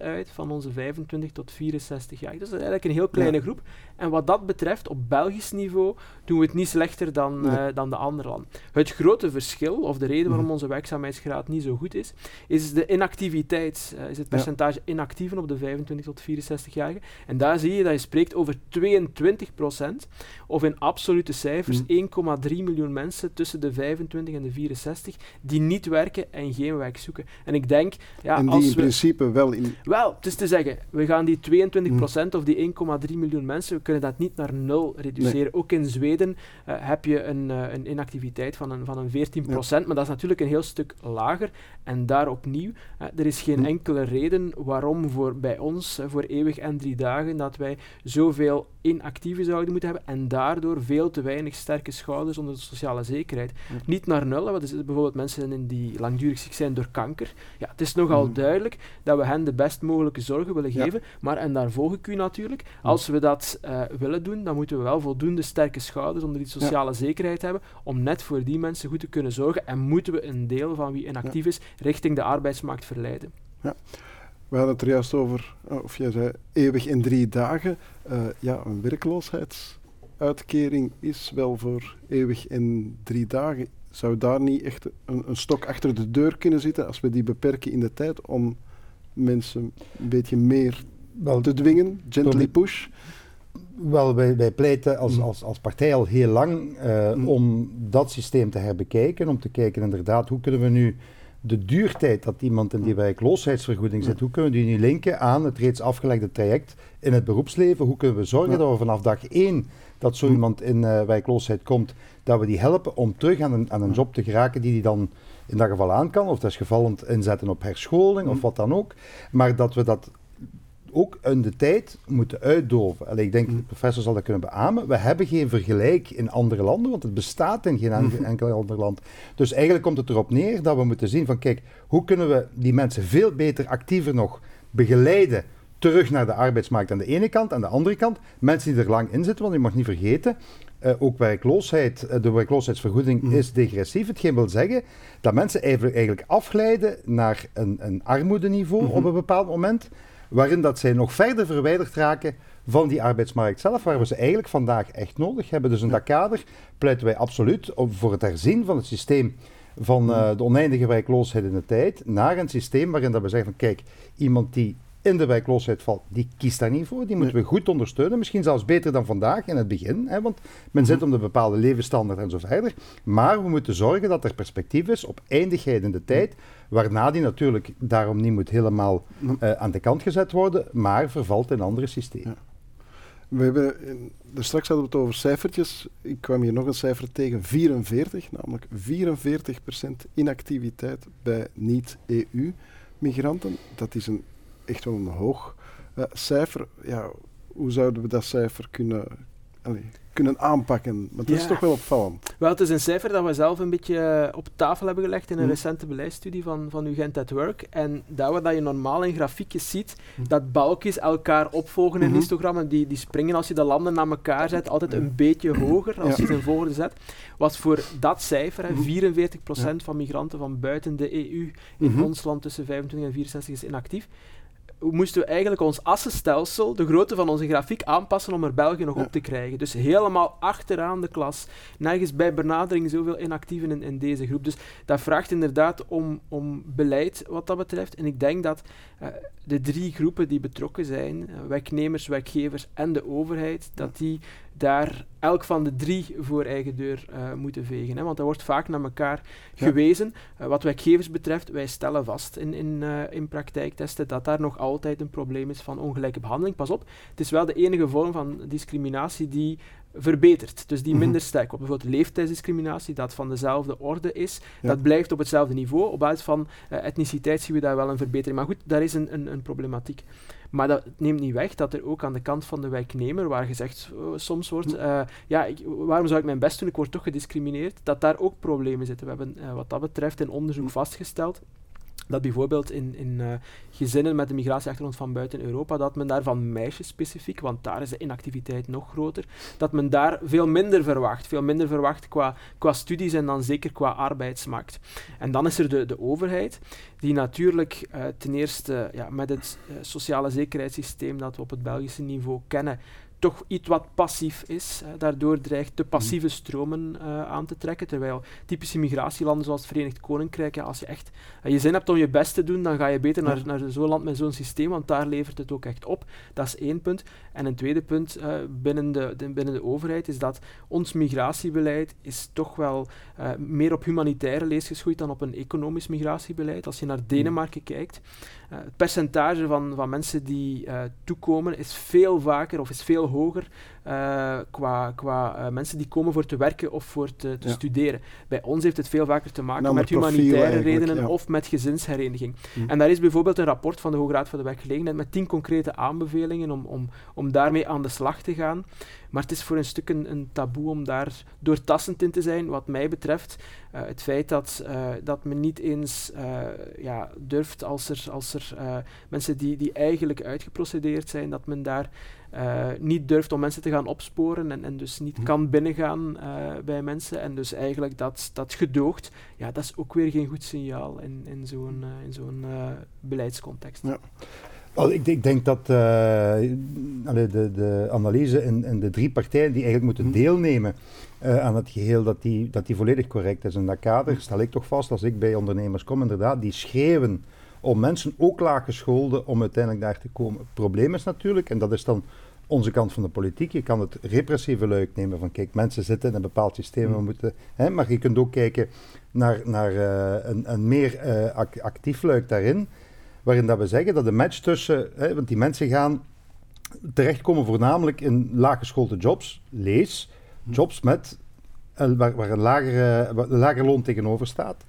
S7: uit van onze 25 tot 64 jaar. Dus dat is eigenlijk een heel klein groep. En wat dat betreft, op Belgisch niveau, doen we het niet slechter dan, uh, dan de andere landen. Het grote verschil, of de reden waarom mhm. onze werkzaamheidsgraad niet zo goed is, is de inactiviteit, uh, is het percentage inactieven op de 25 tot 64-jarigen. En daar zie je dat je spreekt over 22 procent, of in absolute cijfers 1,3 mhm. miljoen mensen tussen de 25 en de 64 die niet werken en geen werk zoeken. En ik denk... Ja,
S2: en die
S7: als
S2: in principe wel in...
S7: Wel, het is te zeggen, we gaan die 22 procent of die 1,3 miljoen mensen, we kunnen dat niet naar nul reduceren. Ook in Zweden uh, heb je een, uh, een, inactiviteit van een, van een 14 procent, maar dat is natuurlijk een heel stuk lager. En daar opnieuw, uh, er is geen enkele reden waarom voor, bij ons, voor eeuwig en drie dagen, dat wij zoveel inactieven zouden moeten hebben en daardoor veel te weinig sterke schouders onder de sociale zekerheid. Niet naar nul, want er zitten bijvoorbeeld mensen in die langdurig ziek zijn door kanker. Ja, het is nogal hm. duidelijk dat we hen de best mogelijke zorgen willen geven, maar, en daar volg ik u natuurlijk, hm. als we dat uh, willen doen, dan moeten we wel voldoende sterke schouders onder die sociale zekerheid hebben om net voor die mensen goed te kunnen zorgen en moeten we een deel van wie inactief is richting de arbeidsmarkt verleiden.
S2: Ja. We hadden het er juist over, oh, of jij zei eeuwig in drie dagen. Uh, ja, een werkloosheidsuitkering is wel voor eeuwig in drie dagen. Zou daar niet echt een, een stok achter de deur kunnen zitten als we die beperken in de tijd om mensen een beetje meer wel, te dwingen? Gently push?
S6: Wel, wij, wij pleiten als, mm. als, als partij al heel lang uh, om dat systeem te herbekijken. Om te kijken inderdaad, hoe kunnen we nu de duurtijd dat iemand in die werkloosheidsvergoeding zit, hoe kunnen we die nu linken aan het reeds afgelegde traject in het beroepsleven? Hoe kunnen we zorgen dat we vanaf dag één dat zo iemand in uh, werkloosheid komt, dat we die helpen om terug aan een, aan een job te geraken die die dan in dat geval aan kan, of desgevallend inzetten op herscholing of wat dan ook. Maar dat we dat ook in de tijd moeten uitdoven. Allee, ik denk, de professor zal dat kunnen beamen. We hebben geen vergelijk in andere landen, want het bestaat in geen enkel ander land. Dus eigenlijk komt het erop neer dat we moeten zien van, kijk, hoe kunnen we die mensen veel beter, actiever nog begeleiden terug naar de arbeidsmarkt aan de ene kant. Aan de andere kant, mensen die er lang in zitten, want je mag niet vergeten, uh, ook werkloosheid, uh, de werkloosheidsvergoeding mm. is degressief. Hetgeen wil zeggen dat mensen eigenlijk afglijden naar een, een armoedeniveau mm -hmm. op een bepaald moment waarin dat zij nog verder verwijderd raken van die arbeidsmarkt zelf, waar we ze eigenlijk vandaag echt nodig hebben. Dus in dat kader pleiten wij absoluut voor het herzien van het systeem van uh, de oneindige werkloosheid in de tijd, naar een systeem waarin dat we zeggen van kijk, iemand die in de werkloosheid valt, die kiest daar niet voor. Die moeten we goed ondersteunen. Misschien zelfs beter dan vandaag in het begin. Hè, want men zit om de bepaalde levensstandaard en zo verder. Maar we moeten zorgen dat er perspectief is op eindigheid in de tijd. Waarna die natuurlijk daarom niet moet helemaal uh, aan de kant gezet worden. Maar vervalt in andere systemen.
S2: We hebben, er straks hadden we het over cijfertjes. Ik kwam hier nog een cijfer tegen, 44, namelijk 44% inactiviteit bij niet-EU-migranten. Dat is een echt wel een hoog uh, cijfer. Ja, hoe zouden we dat cijfer kunnen, kunnen aanpakken? Want dat is toch wel opvallend.
S7: Wel, het is een cijfer dat we zelf een beetje eh, op tafel hebben gelegd in een hm. recente beleidsstudie van, van UGent at Work. En daar waar dat je normaal in grafiekjes ziet, hm. dat balkjes elkaar opvolgen in hm. histogrammen, die, die springen als je de landen naar elkaar zet, altijd een beetje hoger als je ze in volgorde zet, was voor dat cijfer, hè, 44% van migranten van buiten de EU in ons land tussen 25 en 64 is inactief moesten we eigenlijk ons assenstelsel, de grootte van onze grafiek, aanpassen om er België nog op te krijgen. Dus helemaal achteraan de klas. Nergens bij benadering zoveel inactieven in, in deze groep. Dus dat vraagt inderdaad om, om beleid wat dat betreft. En ik denk dat uh, de drie groepen die betrokken zijn, uh, werknemers, werkgevers en de overheid, dat die daar elk van de drie voor eigen deur uh, moeten vegen. Hè? Want er wordt vaak naar elkaar gewezen. Uh, wat werkgevers betreft, wij stellen vast in, in, uh, in praktijktesten dat daar nog altijd een probleem is van ongelijke behandeling. Pas op, het is wel de enige vorm van discriminatie die verbetert. Dus die mhm. minder sterk. Bijvoorbeeld leeftijdsdiscriminatie, dat van dezelfde orde is, dat blijft op hetzelfde niveau. Op basis van etniciteit zien we daar wel een verbetering. Maar goed, daar is een, een, een problematiek. Maar dat neemt niet weg dat er ook aan de kant van de werknemer, waar gezegd uh, soms wordt, uh, ja, ik, waarom zou ik mijn best doen, ik word toch gediscrimineerd, dat daar ook problemen zitten. We hebben uh, wat dat betreft in onderzoek vastgesteld dat bijvoorbeeld in, in uh, gezinnen met een migratieachtergrond van buiten Europa, dat men daar van meisjes specifiek, want daar is de inactiviteit nog groter, dat men daar veel minder verwacht. Veel minder verwacht qua, qua studies en dan zeker qua arbeidsmarkt. En dan is er de, de overheid, die natuurlijk uh, ten eerste ja, met het uh, sociale zekerheidssysteem dat we op het Belgische niveau kennen, toch iets wat passief is. daardoor dreigt de passieve mhm. stromen uh, aan te trekken. Terwijl typische migratielanden zoals het Verenigd Koninkrijk, ja, als je echt uh, je zin hebt om je best te doen, dan ga je beter naar, naar zo'n land met zo'n systeem, want daar levert het ook echt op. Dat is één punt. En een tweede punt uh, binnen, de, de, binnen de overheid is dat ons migratiebeleid is toch wel meer op humanitaire lees geschoeid dan op een economisch migratiebeleid. Als je naar Denemarken kijkt, het percentage van, van mensen die toekomen is veel vaker of is veel hoger uh, qua, qua uh, mensen die komen voor te werken of voor te, te ja. studeren. Bij ons heeft het veel vaker te maken nou, met humanitaire redenen ja. of met gezinshereniging. Mm. En daar is bijvoorbeeld een rapport van de Hoge Raad voor de Werkgelegenheid met tien concrete aanbevelingen om, om, om daarmee aan de slag te gaan. Maar het is voor een stuk een, een taboe om daar doortassend in te zijn, wat mij betreft. Uh, het feit dat, uh, dat men niet eens uh, ja, durft als er, als er mensen die, die eigenlijk uitgeprocedeerd zijn, dat men daar niet durft om mensen te gaan opsporen en, en dus niet hm. kan binnengaan bij mensen. En dus eigenlijk dat, dat gedoogt, ja, dat is ook weer geen goed signaal in, in zo'n in zo'n beleidscontext. Ja.
S6: Ik, ik, denk dat uh, de, de, analyse in, in, de drie partijen die eigenlijk moeten mhm. deelnemen uh, aan het geheel, dat die, dat die volledig correct is. In dat kader mhm. stel ik toch vast, als ik bij ondernemers kom, inderdaad, die schreeuwen om mensen, ook laaggescholden, om uiteindelijk daar te komen. Het probleem is natuurlijk, en dat is dan onze kant van de politiek. Je kan het repressieve luik nemen van kijk, mensen zitten in een bepaald systeem, we
S2: Mm.
S6: moeten, hè, maar je kunt ook kijken naar, naar eh, een, een meer eh, ac- actief luik daarin, waarin dat we zeggen dat de match tussen, hè, want die mensen gaan terechtkomen voornamelijk in laaggeschoolde jobs, lees, jobs met, een- waar, waar een, lagere, waar een lager loon tegenover staat.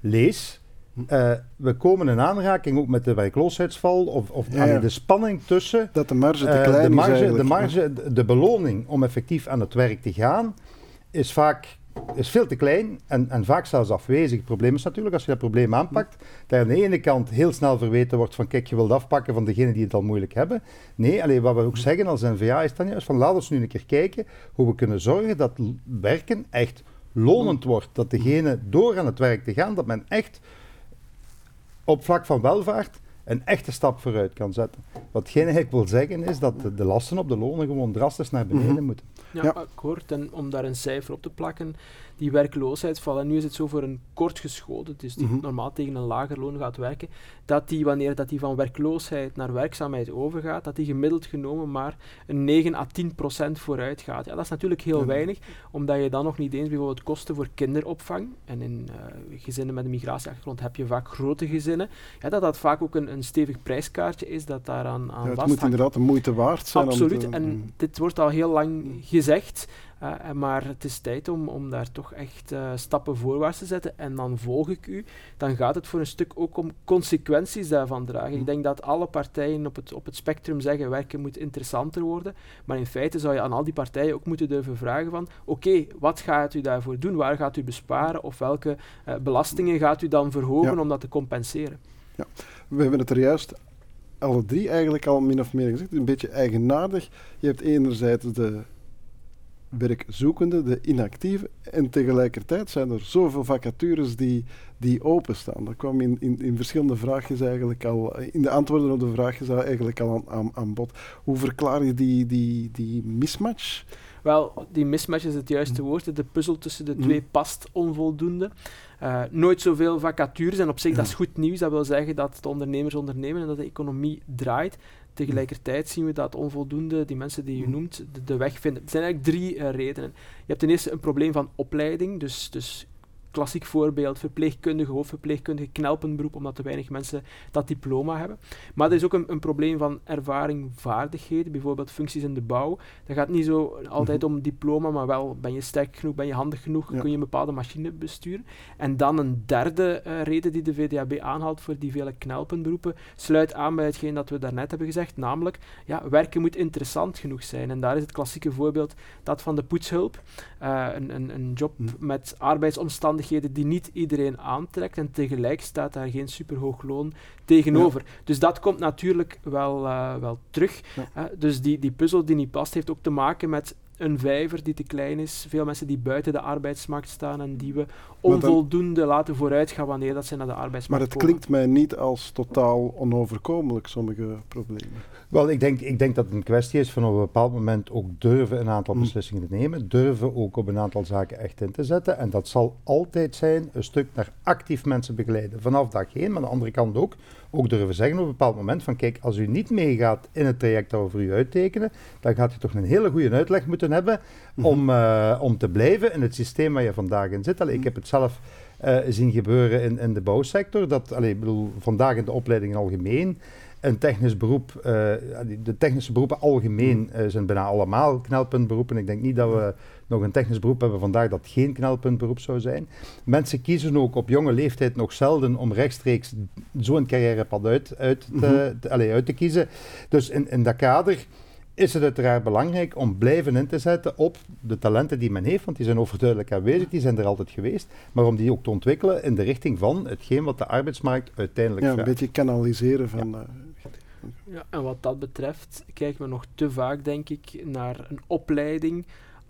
S6: Lees, eh, we komen in aanraking ook met de werkloosheidsval of, of
S2: Ja,
S6: allee,
S2: ja.
S6: de spanning tussen
S2: Dat de marge te
S6: eh,
S2: klein
S6: de,
S2: is
S6: marge, de,
S2: eigenlijk.
S6: marge, de, de beloning om effectief aan het werk te gaan is vaak is veel te klein en, en vaak zelfs afwezig. Het probleem is natuurlijk, als je dat probleem aanpakt, dat aan de ene kant heel snel verweten wordt van kijk, je wilt afpakken van degenen die het al moeilijk hebben. Nee, alleen wat we ook zeggen als NVA is dan juist van laten we nu een keer kijken hoe we kunnen zorgen dat werken echt lonend wordt. Dat degene door aan het werk te gaan, dat men echt op vlak van welvaart een echte stap vooruit kan zetten. Wat geen eigenlijk wil zeggen is dat de, de lasten op de lonen gewoon drastisch naar beneden
S2: Mhm.
S6: moeten.
S7: Ja,
S2: Ja.
S7: akkoord. En om daar een cijfer op te plakken, die werkloosheidsval, en nu is het zo voor een kortgeschoolde, dus die
S2: Mhm.
S7: normaal tegen een lager loon gaat werken, dat die wanneer dat die van werkloosheid naar werkzaamheid overgaat, dat die gemiddeld genomen maar een 9 à 10 procent vooruit gaat. Ja, dat is natuurlijk heel weinig, omdat je dan nog niet eens bijvoorbeeld kosten voor kinderopvang, en in eh, gezinnen met een migratieachtergrond heb je vaak grote gezinnen, ja, dat dat vaak ook een, een stevig prijskaartje is dat daaraan aan
S2: Ja, het moet inderdaad de moeite waard zijn. om
S7: Absoluut. En dit wordt al heel lang gezegd. Eh, maar het is tijd om, om daar toch echt eh, stappen voorwaarts te zetten. En dan volg ik u. Dan gaat het voor een stuk ook om consequenties daarvan dragen. Ik denk dat alle partijen op het, op het spectrum zeggen werken moet interessanter worden. Maar in feite zou je aan al die partijen ook moeten durven vragen van oké, wat gaat u daarvoor doen? Waar gaat u besparen? Of welke eh, belastingen gaat u dan verhogen
S2: Ja.
S7: om dat te compenseren?
S2: We hebben het er juist alle drie eigenlijk al min of meer gezegd. Een beetje eigenaardig. Je hebt enerzijds de werkzoekende, de inactieve, en tegelijkertijd zijn er zoveel vacatures die, die openstaan. Dat kwam in, in, in verschillende vraagjes eigenlijk al, in de antwoorden op de vraagjes eigenlijk al aan, aan, aan bod. Hoe verklaar je die, die, die mismatch?
S7: Wel, die mismatch is het juiste
S2: Mm.
S7: woord. De puzzel tussen de
S2: Mm.
S7: twee past onvoldoende. Eh, nooit zoveel vacatures en op zich dat is goed nieuws. Dat wil zeggen dat de ondernemers ondernemen en dat de economie draait. Tegelijkertijd zien we dat onvoldoende, die mensen die u
S2: Mm.
S7: noemt, de, de weg vinden. Er zijn eigenlijk drie eh, redenen. Je hebt ten eerste een probleem van opleiding, dus, dus klassiek voorbeeld, verpleegkundige, hoofdverpleegkundige, knelpenberoep, omdat te weinig mensen dat diploma hebben. Maar er is ook een, een probleem van ervaring, vaardigheden, bijvoorbeeld functies in de bouw. Dat gaat niet zo altijd
S2: Mhm.
S7: om diploma, maar wel ben je sterk genoeg, ben je handig genoeg,
S2: Ja.
S7: kun je een bepaalde machine besturen. En dan een derde eh, reden die de VDAB aanhaalt voor die vele knelpenberoepen, sluit aan bij hetgeen dat we daarnet hebben gezegd, namelijk, ja, werken moet interessant genoeg zijn. En daar is het klassieke voorbeeld dat van de poetshulp, eh, een, een, een job
S2: Mhm.
S7: met arbeidsomstandigheden die niet iedereen aantrekt en tegelijk staat daar geen superhoog loon tegenover. Dus dat komt natuurlijk wel, eh, wel terug.
S2: Ja.
S7: Dus die, die puzzel die niet past, heeft ook te maken met een vijver die te klein is. Veel mensen die buiten de arbeidsmarkt staan en die we
S2: dan-
S7: onvoldoende laten vooruitgaan wanneer dat ze naar de
S2: Maar
S7: arbeidsmarkt
S2: het
S7: komen.
S2: klinkt mij niet als totaal onoverkomelijk, sommige problemen.
S6: Wel, ik denk, ik denk dat het een kwestie is van op een bepaald moment ook durven een aantal
S2: Mm.
S6: beslissingen te nemen, durven ook op een aantal zaken echt in te zetten. En dat zal altijd zijn een stuk naar actief mensen begeleiden. Vanaf dag één, maar aan de andere kant ook, ook durven zeggen op een bepaald moment van kijk, als u niet meegaat in het traject dat we voor u uittekenen, dan gaat u toch een hele goede uitleg moeten hebben
S2: Mhm.
S6: om, eh, om te blijven in het systeem waar je vandaag in zit. Allee, ik heb het zelf eh, zien gebeuren in, in de bouwsector. Dat, allee, ik bedoel, vandaag in de opleiding algemeen, een technisch beroep, eh, de technische beroepen algemeen eh, zijn bijna allemaal knelpuntberoepen. Ik denk niet dat we nog een technisch beroep hebben vandaag dat geen knelpuntberoep zou zijn. Mensen kiezen ook op jonge leeftijd nog zelden om rechtstreeks zo'n carrièrepad uit, uit, te,
S2: Mhm.
S6: te- allee, uit te kiezen. Dus in, in dat kader is het uiteraard belangrijk om blijven in te zetten op de talenten die men heeft, want die zijn overduidelijk aanwezig, die zijn er altijd geweest, maar om die ook te ontwikkelen in de richting van hetgeen wat de arbeidsmarkt uiteindelijk
S2: Ja, een beetje kanaliseren van... eh,
S7: Ja, en wat dat betreft kijken we nog te vaak, denk ik, naar een opleiding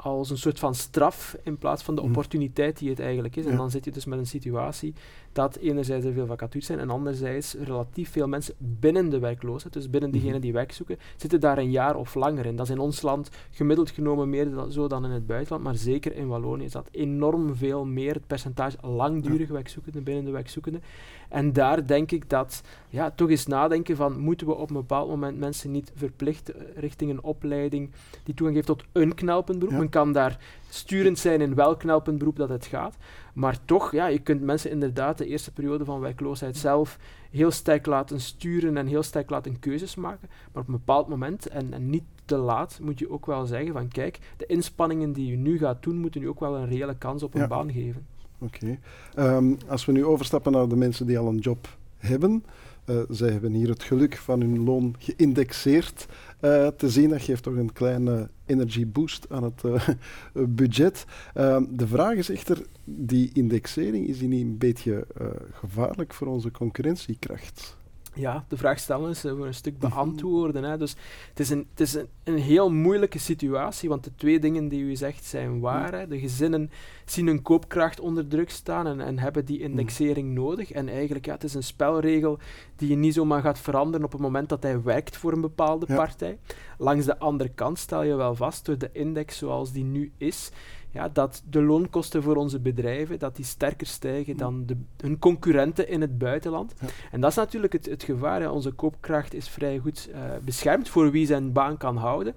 S7: als een soort van straf in plaats van de
S2: Mhm.
S7: opportuniteit die het eigenlijk is. En dan zit je dus met een situatie dat enerzijds er veel vacatures zijn en anderzijds relatief veel mensen binnen de werkloosheid, dus binnen
S2: Mhm.
S7: diegenen die werk zoeken, zitten daar een jaar of langer in. Dat is in ons land gemiddeld genomen meer dan, zo dan in het buitenland, maar zeker in Wallonië is dat enorm veel meer, het percentage langdurig werkzoekenden binnen de werkzoekenden. En daar denk ik dat, ja, toch eens nadenken van, moeten we op een bepaald moment mensen niet verplichten eh, richting een opleiding die toegang geeft tot een knelpuntberoep.
S2: Ja.
S7: Men kan daar sturend zijn in welk knelpuntberoep dat het gaat. Maar toch, ja, je kunt mensen inderdaad de eerste periode van werkloosheid zelf heel sterk laten sturen en heel sterk laten keuzes maken. Maar op een bepaald moment, en, en niet te laat, moet je ook wel zeggen van kijk, de inspanningen die je nu gaat doen, moeten je ook wel een reële kans op een
S2: Ja.
S7: baan geven.
S2: Oké. Ehm, als we nu overstappen naar de mensen die al een job hebben. eh, zij hebben hier het geluk van hun loon geïndexeerd eh, te zien. Dat geeft toch een kleine energy boost aan het eh, budget. Ehm, de vraag is echter, die indexering, is die niet een beetje eh, gevaarlijk voor onze concurrentiekracht?
S7: Ja, de vraag stellen is eh, voor een stuk beantwoorden. Hè. Dus het is, een, het is een, een heel moeilijke situatie, want de twee dingen die u zegt zijn waar. Hè. De gezinnen zien hun koopkracht onder druk staan en, en hebben die indexering nodig. En eigenlijk, ja, het is een spelregel die je niet zomaar gaat veranderen op het moment dat hij werkt voor een bepaalde
S2: Ja.
S7: partij. Langs de andere kant stel je wel vast, door de index zoals die nu is, ja, dat de loonkosten voor onze bedrijven dat die sterker stijgen dan de, hun concurrenten in het buitenland.
S2: Ja.
S7: En dat is natuurlijk het, het gevaar. Ja. Onze koopkracht is vrij goed eh, beschermd voor wie zijn baan kan houden.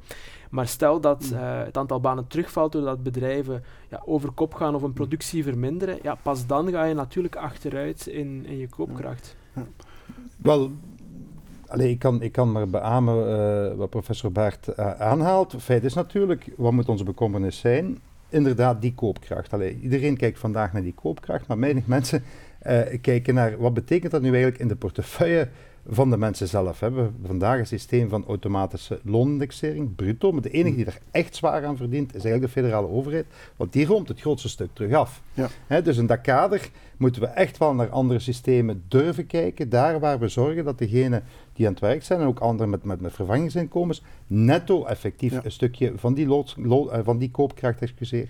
S7: Maar stel dat eh, het aantal banen terugvalt doordat bedrijven ja, over kop gaan of een productie verminderen, ja, pas dan ga je natuurlijk achteruit in, in je koopkracht.
S6: Wel, allee, ik, kan, ik kan maar beamen eh, wat professor Baert aanhaalt. Feit is natuurlijk, wat moet onze bekommernis zijn? Inderdaad, die koopkracht. Allee, iedereen kijkt vandaag naar die koopkracht, maar weinig mensen eh, kijken naar wat betekent dat nu eigenlijk in de portefeuille van de mensen zelf. Hè. We hebben vandaag een systeem van automatische loonindexering, bruto, maar de enige die er echt zwaar aan verdient is eigenlijk de federale overheid, want die roomt het grootste stuk terug af.
S2: Ja.
S6: Hè, dus in dat kader moeten we echt wel naar andere systemen durven kijken, daar waar we zorgen dat degenen die aan het werk zijn en ook anderen met, met, met vervangingsinkomens netto effectief
S2: Ja.
S6: een stukje van die, lood, lo- eh, van die koopkracht, excuseer,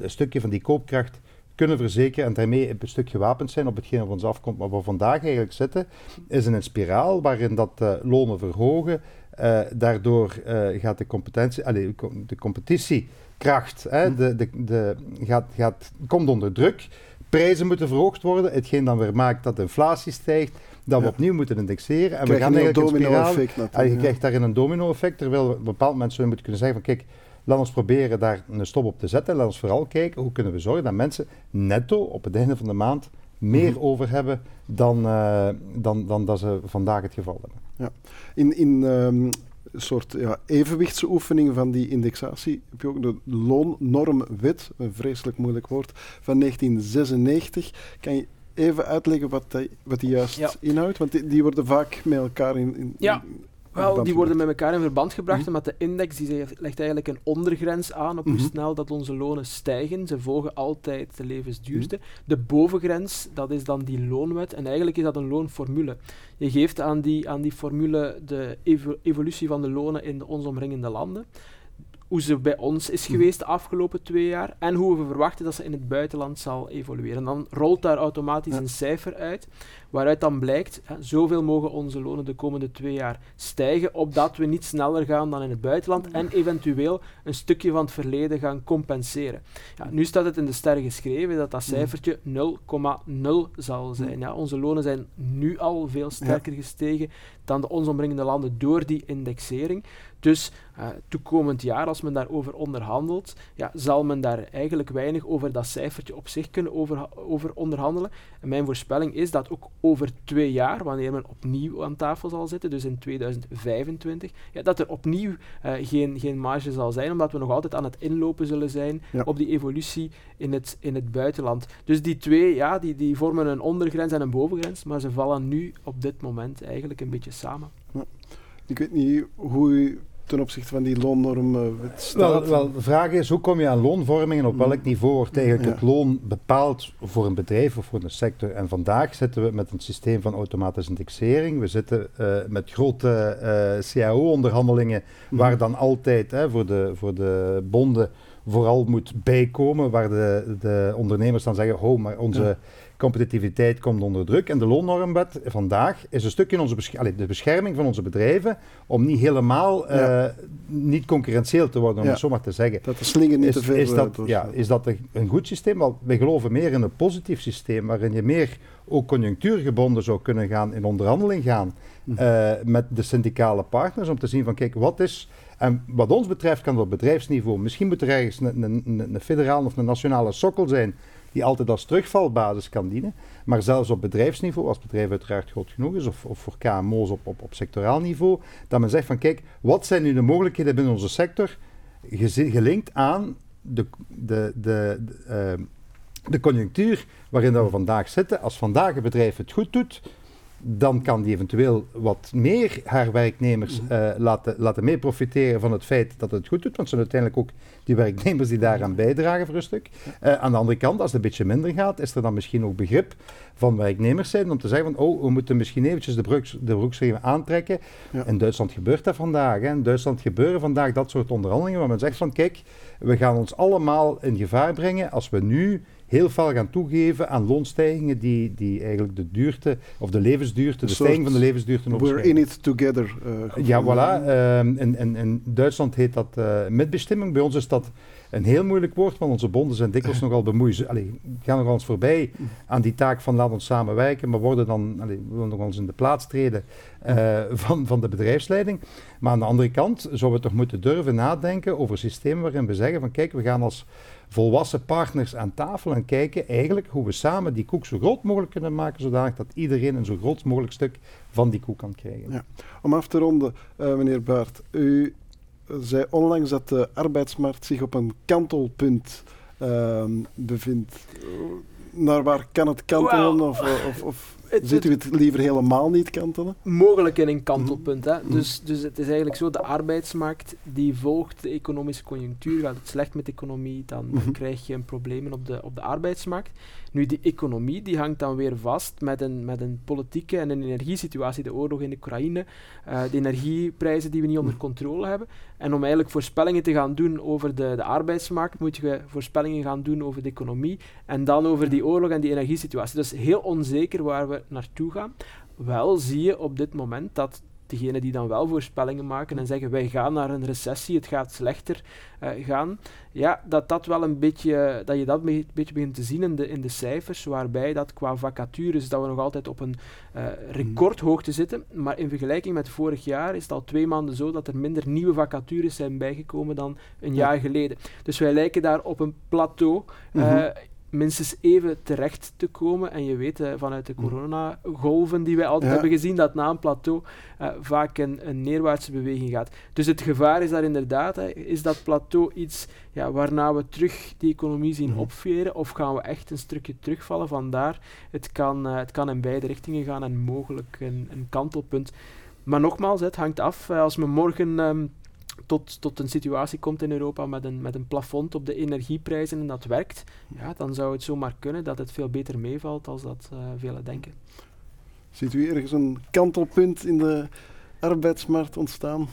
S6: een stukje van die koopkracht kunnen verzekeren en daarmee een stuk gewapend zijn op hetgeen op ons afkomt. Maar waar we vandaag eigenlijk zitten, is in een spiraal waarin dat eh, lonen verhogen. Eh, daardoor eh, gaat de, competentie, allee, co- de competitiekracht hè, de, de, de, gaat, gaat, komt onder druk. Prijzen moeten verhoogd worden, hetgeen dan weer maakt dat de inflatie stijgt, dat we
S2: Ja.
S6: opnieuw moeten indexeren. En
S2: Krijg
S6: we gaan
S2: een
S6: eigenlijk een spiraal...
S2: domino-effect
S6: Ah, je
S2: ja.
S6: krijgt daarin een domino-effect, terwijl we bepaald zullen moeten kunnen zeggen van kijk, laat ons proberen daar een stop op te zetten. Laat ons vooral kijken hoe kunnen we zorgen dat mensen netto op het einde van de maand meer
S2: Mhm.
S6: over hebben dan, eh, dan, dan dat ze vandaag het geval hebben.
S2: In, in ehm, een soort ja, evenwichtsoefening van die indexatie heb je ook de loonnormwet, een vreselijk moeilijk woord, van 1996. Kan je even uitleggen wat die, wat die juist
S7: Ja.
S2: inhoudt? Want die, die worden vaak met elkaar in, in,
S7: Ja.
S2: in
S7: Wel, die worden met elkaar in verband gebracht,
S2: Mhm.
S7: omdat de index die legt eigenlijk een ondergrens aan op hoe
S2: Mhm.
S7: snel dat onze lonen stijgen. Ze volgen altijd de levensduurste. De bovengrens, dat is dan die loonwet. En eigenlijk is dat een loonformule. Je geeft aan die, aan die formule de evo- evolutie van de lonen in de ons omringende landen. Hoe ze bij ons is geweest de afgelopen twee jaar. En hoe we verwachten dat ze in het buitenland zal evolueren. Dan rolt daar automatisch een cijfer uit. Waaruit dan blijkt, hè, zoveel mogen onze lonen de komende twee jaar stijgen, opdat we niet sneller gaan dan in het buitenland en eventueel een stukje van het verleden gaan compenseren. Ja, nu staat het in de sterren geschreven dat dat cijfertje 0,0 zal zijn. Ja, onze lonen zijn nu al veel sterker gestegen dan de ons omringende landen door die indexering. Dus eh, toekomend jaar, als men daarover onderhandelt, ja, zal men daar eigenlijk weinig over dat cijfertje op zich kunnen over, over onderhandelen. En mijn voorspelling is dat ook over twee jaar, wanneer men opnieuw aan tafel zal zitten, dus in 2025, ja, dat er opnieuw eh, geen, geen marge zal zijn, omdat we nog altijd aan het inlopen zullen zijn
S2: Ja.
S7: op die evolutie in het, in het buitenland. Dus die twee, ja, die, die vormen een ondergrens en een bovengrens, maar ze vallen nu op dit moment eigenlijk een beetje samen.
S2: Ik weet niet hoe u ten opzichte van die loonnorm eh, wet staat.
S6: Wel, wel, de vraag is, hoe kom je aan loonvorming en op welk niveau wordt eigenlijk
S2: Ja.
S6: het loon bepaald voor een bedrijf of voor een sector? En vandaag zitten we met een systeem van automatische indexering. We zitten eh, met grote eh CAO-onderhandelingen,
S2: Mhm.
S6: waar dan altijd hè, voor, de, voor de bonden vooral moet bijkomen, waar de, de ondernemers dan zeggen, oh, maar onze competitiviteit komt onder druk. En de loonnormwet vandaag is een stukje onze de bescherming van onze bedrijven om niet helemaal uh, niet concurrentieel te worden, om het zo maar te zeggen.
S2: Dat de slingen niet
S6: is,
S2: te veel
S6: is dat, ja, is dat een goed systeem? Want wij geloven meer in een positief systeem, waarin je meer ook conjunctuurgebonden zou kunnen gaan in onderhandeling gaan uh, met de syndicale partners, om te zien van kijk, wat is... En wat ons betreft kan dat op bedrijfsniveau. Misschien moet er ergens een, een, een, een federale of een nationale sokkel zijn die altijd als terugvalbasis kan dienen. Maar zelfs op bedrijfsniveau, als bedrijf uiteraard groot genoeg is, of, of voor KMO's op, op, op sectoraal niveau, dat men zegt van kijk, wat zijn nu de mogelijkheden binnen onze sector gelinkt aan de, de, de, de, uh, de conjunctuur waarin dat we vandaag zitten. Als vandaag een bedrijf het goed doet, dan kan die eventueel wat meer haar werknemers uh, laten, laten mee profiteren van het feit dat het goed doet. Want het zijn uiteindelijk ook die werknemers die daaraan bijdragen voor een stuk. Uh, aan de andere kant, als het een beetje minder gaat, is er dan misschien ook begrip van werknemers zijn om te zeggen van oh, we moeten misschien eventjes de, broeks, de broeksriemen aantrekken. Ja. In Duitsland gebeurt dat vandaag. Hè. In Duitsland gebeuren vandaag dat soort onderhandelingen waar men zegt van kijk, we gaan ons allemaal in gevaar brengen als we nu heel veel gaan toegeven aan loonstijgingen die, die eigenlijk de duurte, of de levensduurte, de stijging van de levensduurte
S2: We're in it together.
S6: Uh, ja, voilà. Uh, in, in, in, Duitsland heet dat uh, metbestemming. Bij ons is dat een heel moeilijk woord, want onze bonden zijn dikwijls nogal bemoeid. Allee, gaan nog eens voorbij aan die taak van laat ons samenwerken, maar worden dan, willen nog eens in de plaats treden uh, van, van de bedrijfsleiding. Maar aan de andere kant zouden we toch moeten durven nadenken over systemen waarin we zeggen van kijk, we gaan als volwassen partners aan tafel en kijken eigenlijk hoe we samen die koek zo groot mogelijk kunnen maken, zodanig dat iedereen een zo groot mogelijk stuk van die koek kan krijgen.
S2: Ja. Om af te ronden, uh, meneer Baart, u zei onlangs dat de arbeidsmarkt zich op een kantelpunt uh, bevindt. Naar waar kan het kantelen? Well, of, of, of het, Ziet u het liever helemaal niet kantelen?
S7: Mogelijk in een kantelpunt. Hè? Dus, dus het is eigenlijk zo, de arbeidsmarkt die volgt de economische conjunctuur. Gaat het slecht met de economie, dan, dan krijg je een problemen op de, op de arbeidsmarkt. Nu, die economie die hangt dan weer vast met een, met een politieke en een energiesituatie, de oorlog in de Oekraïne, uh, de energieprijzen die we niet onder controle hebben. En om eigenlijk voorspellingen te gaan doen over de, de arbeidsmarkt, moet je voorspellingen gaan doen over de economie en dan over die oorlog en die energiesituatie. Dus heel onzeker waar we naartoe gaan. Wel zie je op dit moment dat degenen die dan wel voorspellingen maken en zeggen wij gaan naar een recessie, het gaat slechter uh, gaan, ja, dat dat wel een beetje, dat je dat een beetje begint te zien in de, in de cijfers, waarbij dat qua vacatures dat we nog altijd op een uh, recordhoogte zitten, maar in vergelijking met vorig jaar is het al twee maanden zo dat er minder nieuwe vacatures zijn bijgekomen dan een jaar geleden. Dus wij lijken daar op een plateau. Uh, mm -hmm minstens even terecht te komen. En je weet uh, vanuit de mm. coronagolven die wij altijd hebben gezien, dat na een plateau uh, vaak een, een, neerwaartse beweging gaat. Dus het gevaar is daar inderdaad, hè, is dat plateau iets ja, waarna we terug die economie zien mm. opveren, of gaan we echt een stukje terugvallen? Vandaar, het kan, uh, het kan in beide richtingen gaan en mogelijk een, een kantelpunt. Maar nogmaals, het hangt af. als we morgen... Um, tot, tot een situatie komt in Europa met een, met een plafond op de energieprijzen en dat werkt, ja, dan zou het zomaar kunnen dat het veel beter meevalt als dat uh, velen denken.
S2: Ziet u ergens een kantelpunt in de arbeidsmarkt ontstaan?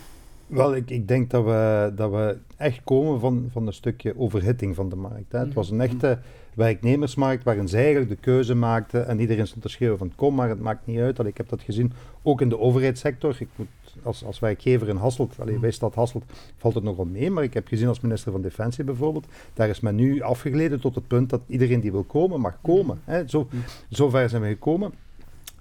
S6: Wel, ik, ik denk dat we, dat we echt komen van, van een stukje overhitting van de markt. Hè. Het was een echte werknemersmarkt waarin zij eigenlijk de keuze maakten en iedereen stond te schreeuwen van kom maar, het maakt niet uit. ik heb dat gezien, ook in de overheidssektor. Ik moet als, als werkgever in Hasselt, allee, bij Stad Hasselt valt het nogal mee, maar ik heb gezien als minister van Defensie bijvoorbeeld, daar is men nu afgegleden tot het punt dat iedereen die wil komen, mag komen. Hè. Zo, zo ver zijn we gekomen.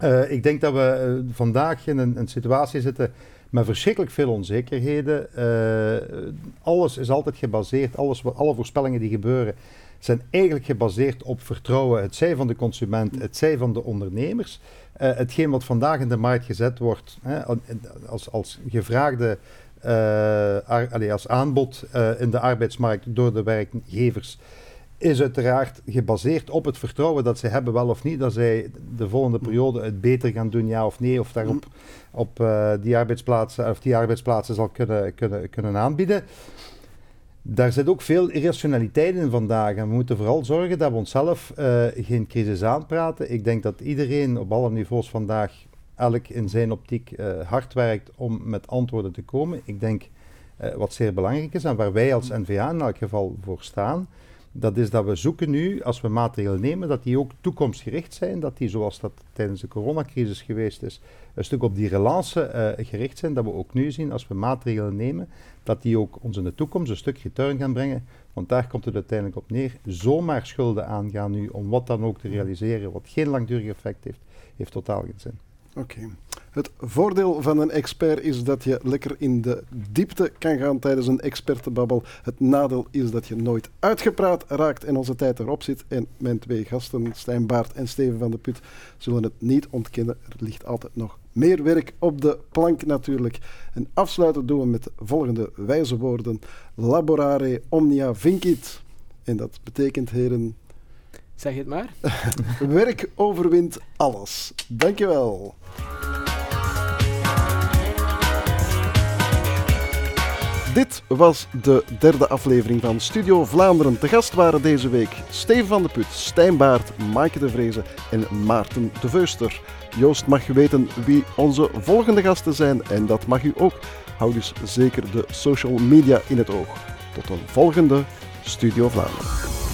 S6: Uh, ik denk dat we uh, vandaag in een, een, situatie zitten met verschrikkelijk veel onzekerheden. Uh, alles is altijd gebaseerd, alles, alle voorspellingen die gebeuren, zijn eigenlijk gebaseerd op vertrouwen, het zij van de consument, het zij van de ondernemers. Uh, hetgeen wat vandaag in de markt gezet wordt hè, als, als gevraagde uh, als aanbod uh, in de arbeidsmarkt door de werkgevers, is uiteraard gebaseerd op het vertrouwen dat ze hebben, wel of niet, dat zij de volgende periode het beter gaan doen, ja of nee, of daarop op die arbeidsplaatsen of die arbeidsplaatsen zal kunnen, kunnen, kunnen aanbieden daar zit ook veel irrationaliteit in vandaag. En we moeten vooral zorgen dat we onszelf uh, geen crisis aanpraten. Ik denk dat iedereen op alle niveaus vandaag, elk in zijn optiek, uh, hard werkt om met antwoorden te komen. Ik denk wat zeer belangrijk is en waar wij als NVA in elk geval voor staan, dat is dat we zoeken nu, als we maatregelen nemen, dat die ook toekomstgericht zijn, dat die, zoals dat tijdens de coronacrisis geweest is, een stuk op die relance uh, gericht zijn, dat we ook nu zien, als we maatregelen nemen, dat die ook ons in de toekomst een stuk return gaan brengen, want daar komt het uiteindelijk op neer. Zomaar schulden aangaan nu, om wat dan ook te realiseren, wat geen langdurig effect heeft, heeft totaal geen zin.
S2: Oké. Het voordeel van een expert is dat je lekker in de diepte kan gaan tijdens een expertenbabbel. Het nadeel is dat je nooit uitgepraat raakt en onze tijd erop zit. En mijn twee gasten, Stijn Baart en Steven van de Put, zullen het niet ontkennen. Er ligt altijd nog meer werk op de plank natuurlijk. En afsluiten doen we met de volgende wijze woorden. Laborare omnia vincit. En dat betekent, heren...
S7: Zeg het maar.
S2: werk overwint alles. Dankjewel. Dit was de derde aflevering van Studio Vlaanderen. Te gast waren deze week Steven van de Put, Stijn Baart, Maaike de Vrezen en Maarten de Veuster. Joost mag weten wie onze volgende gasten zijn en dat mag u ook. Houd dus zeker de social media in het oog. Tot een volgende Studio Vlaanderen.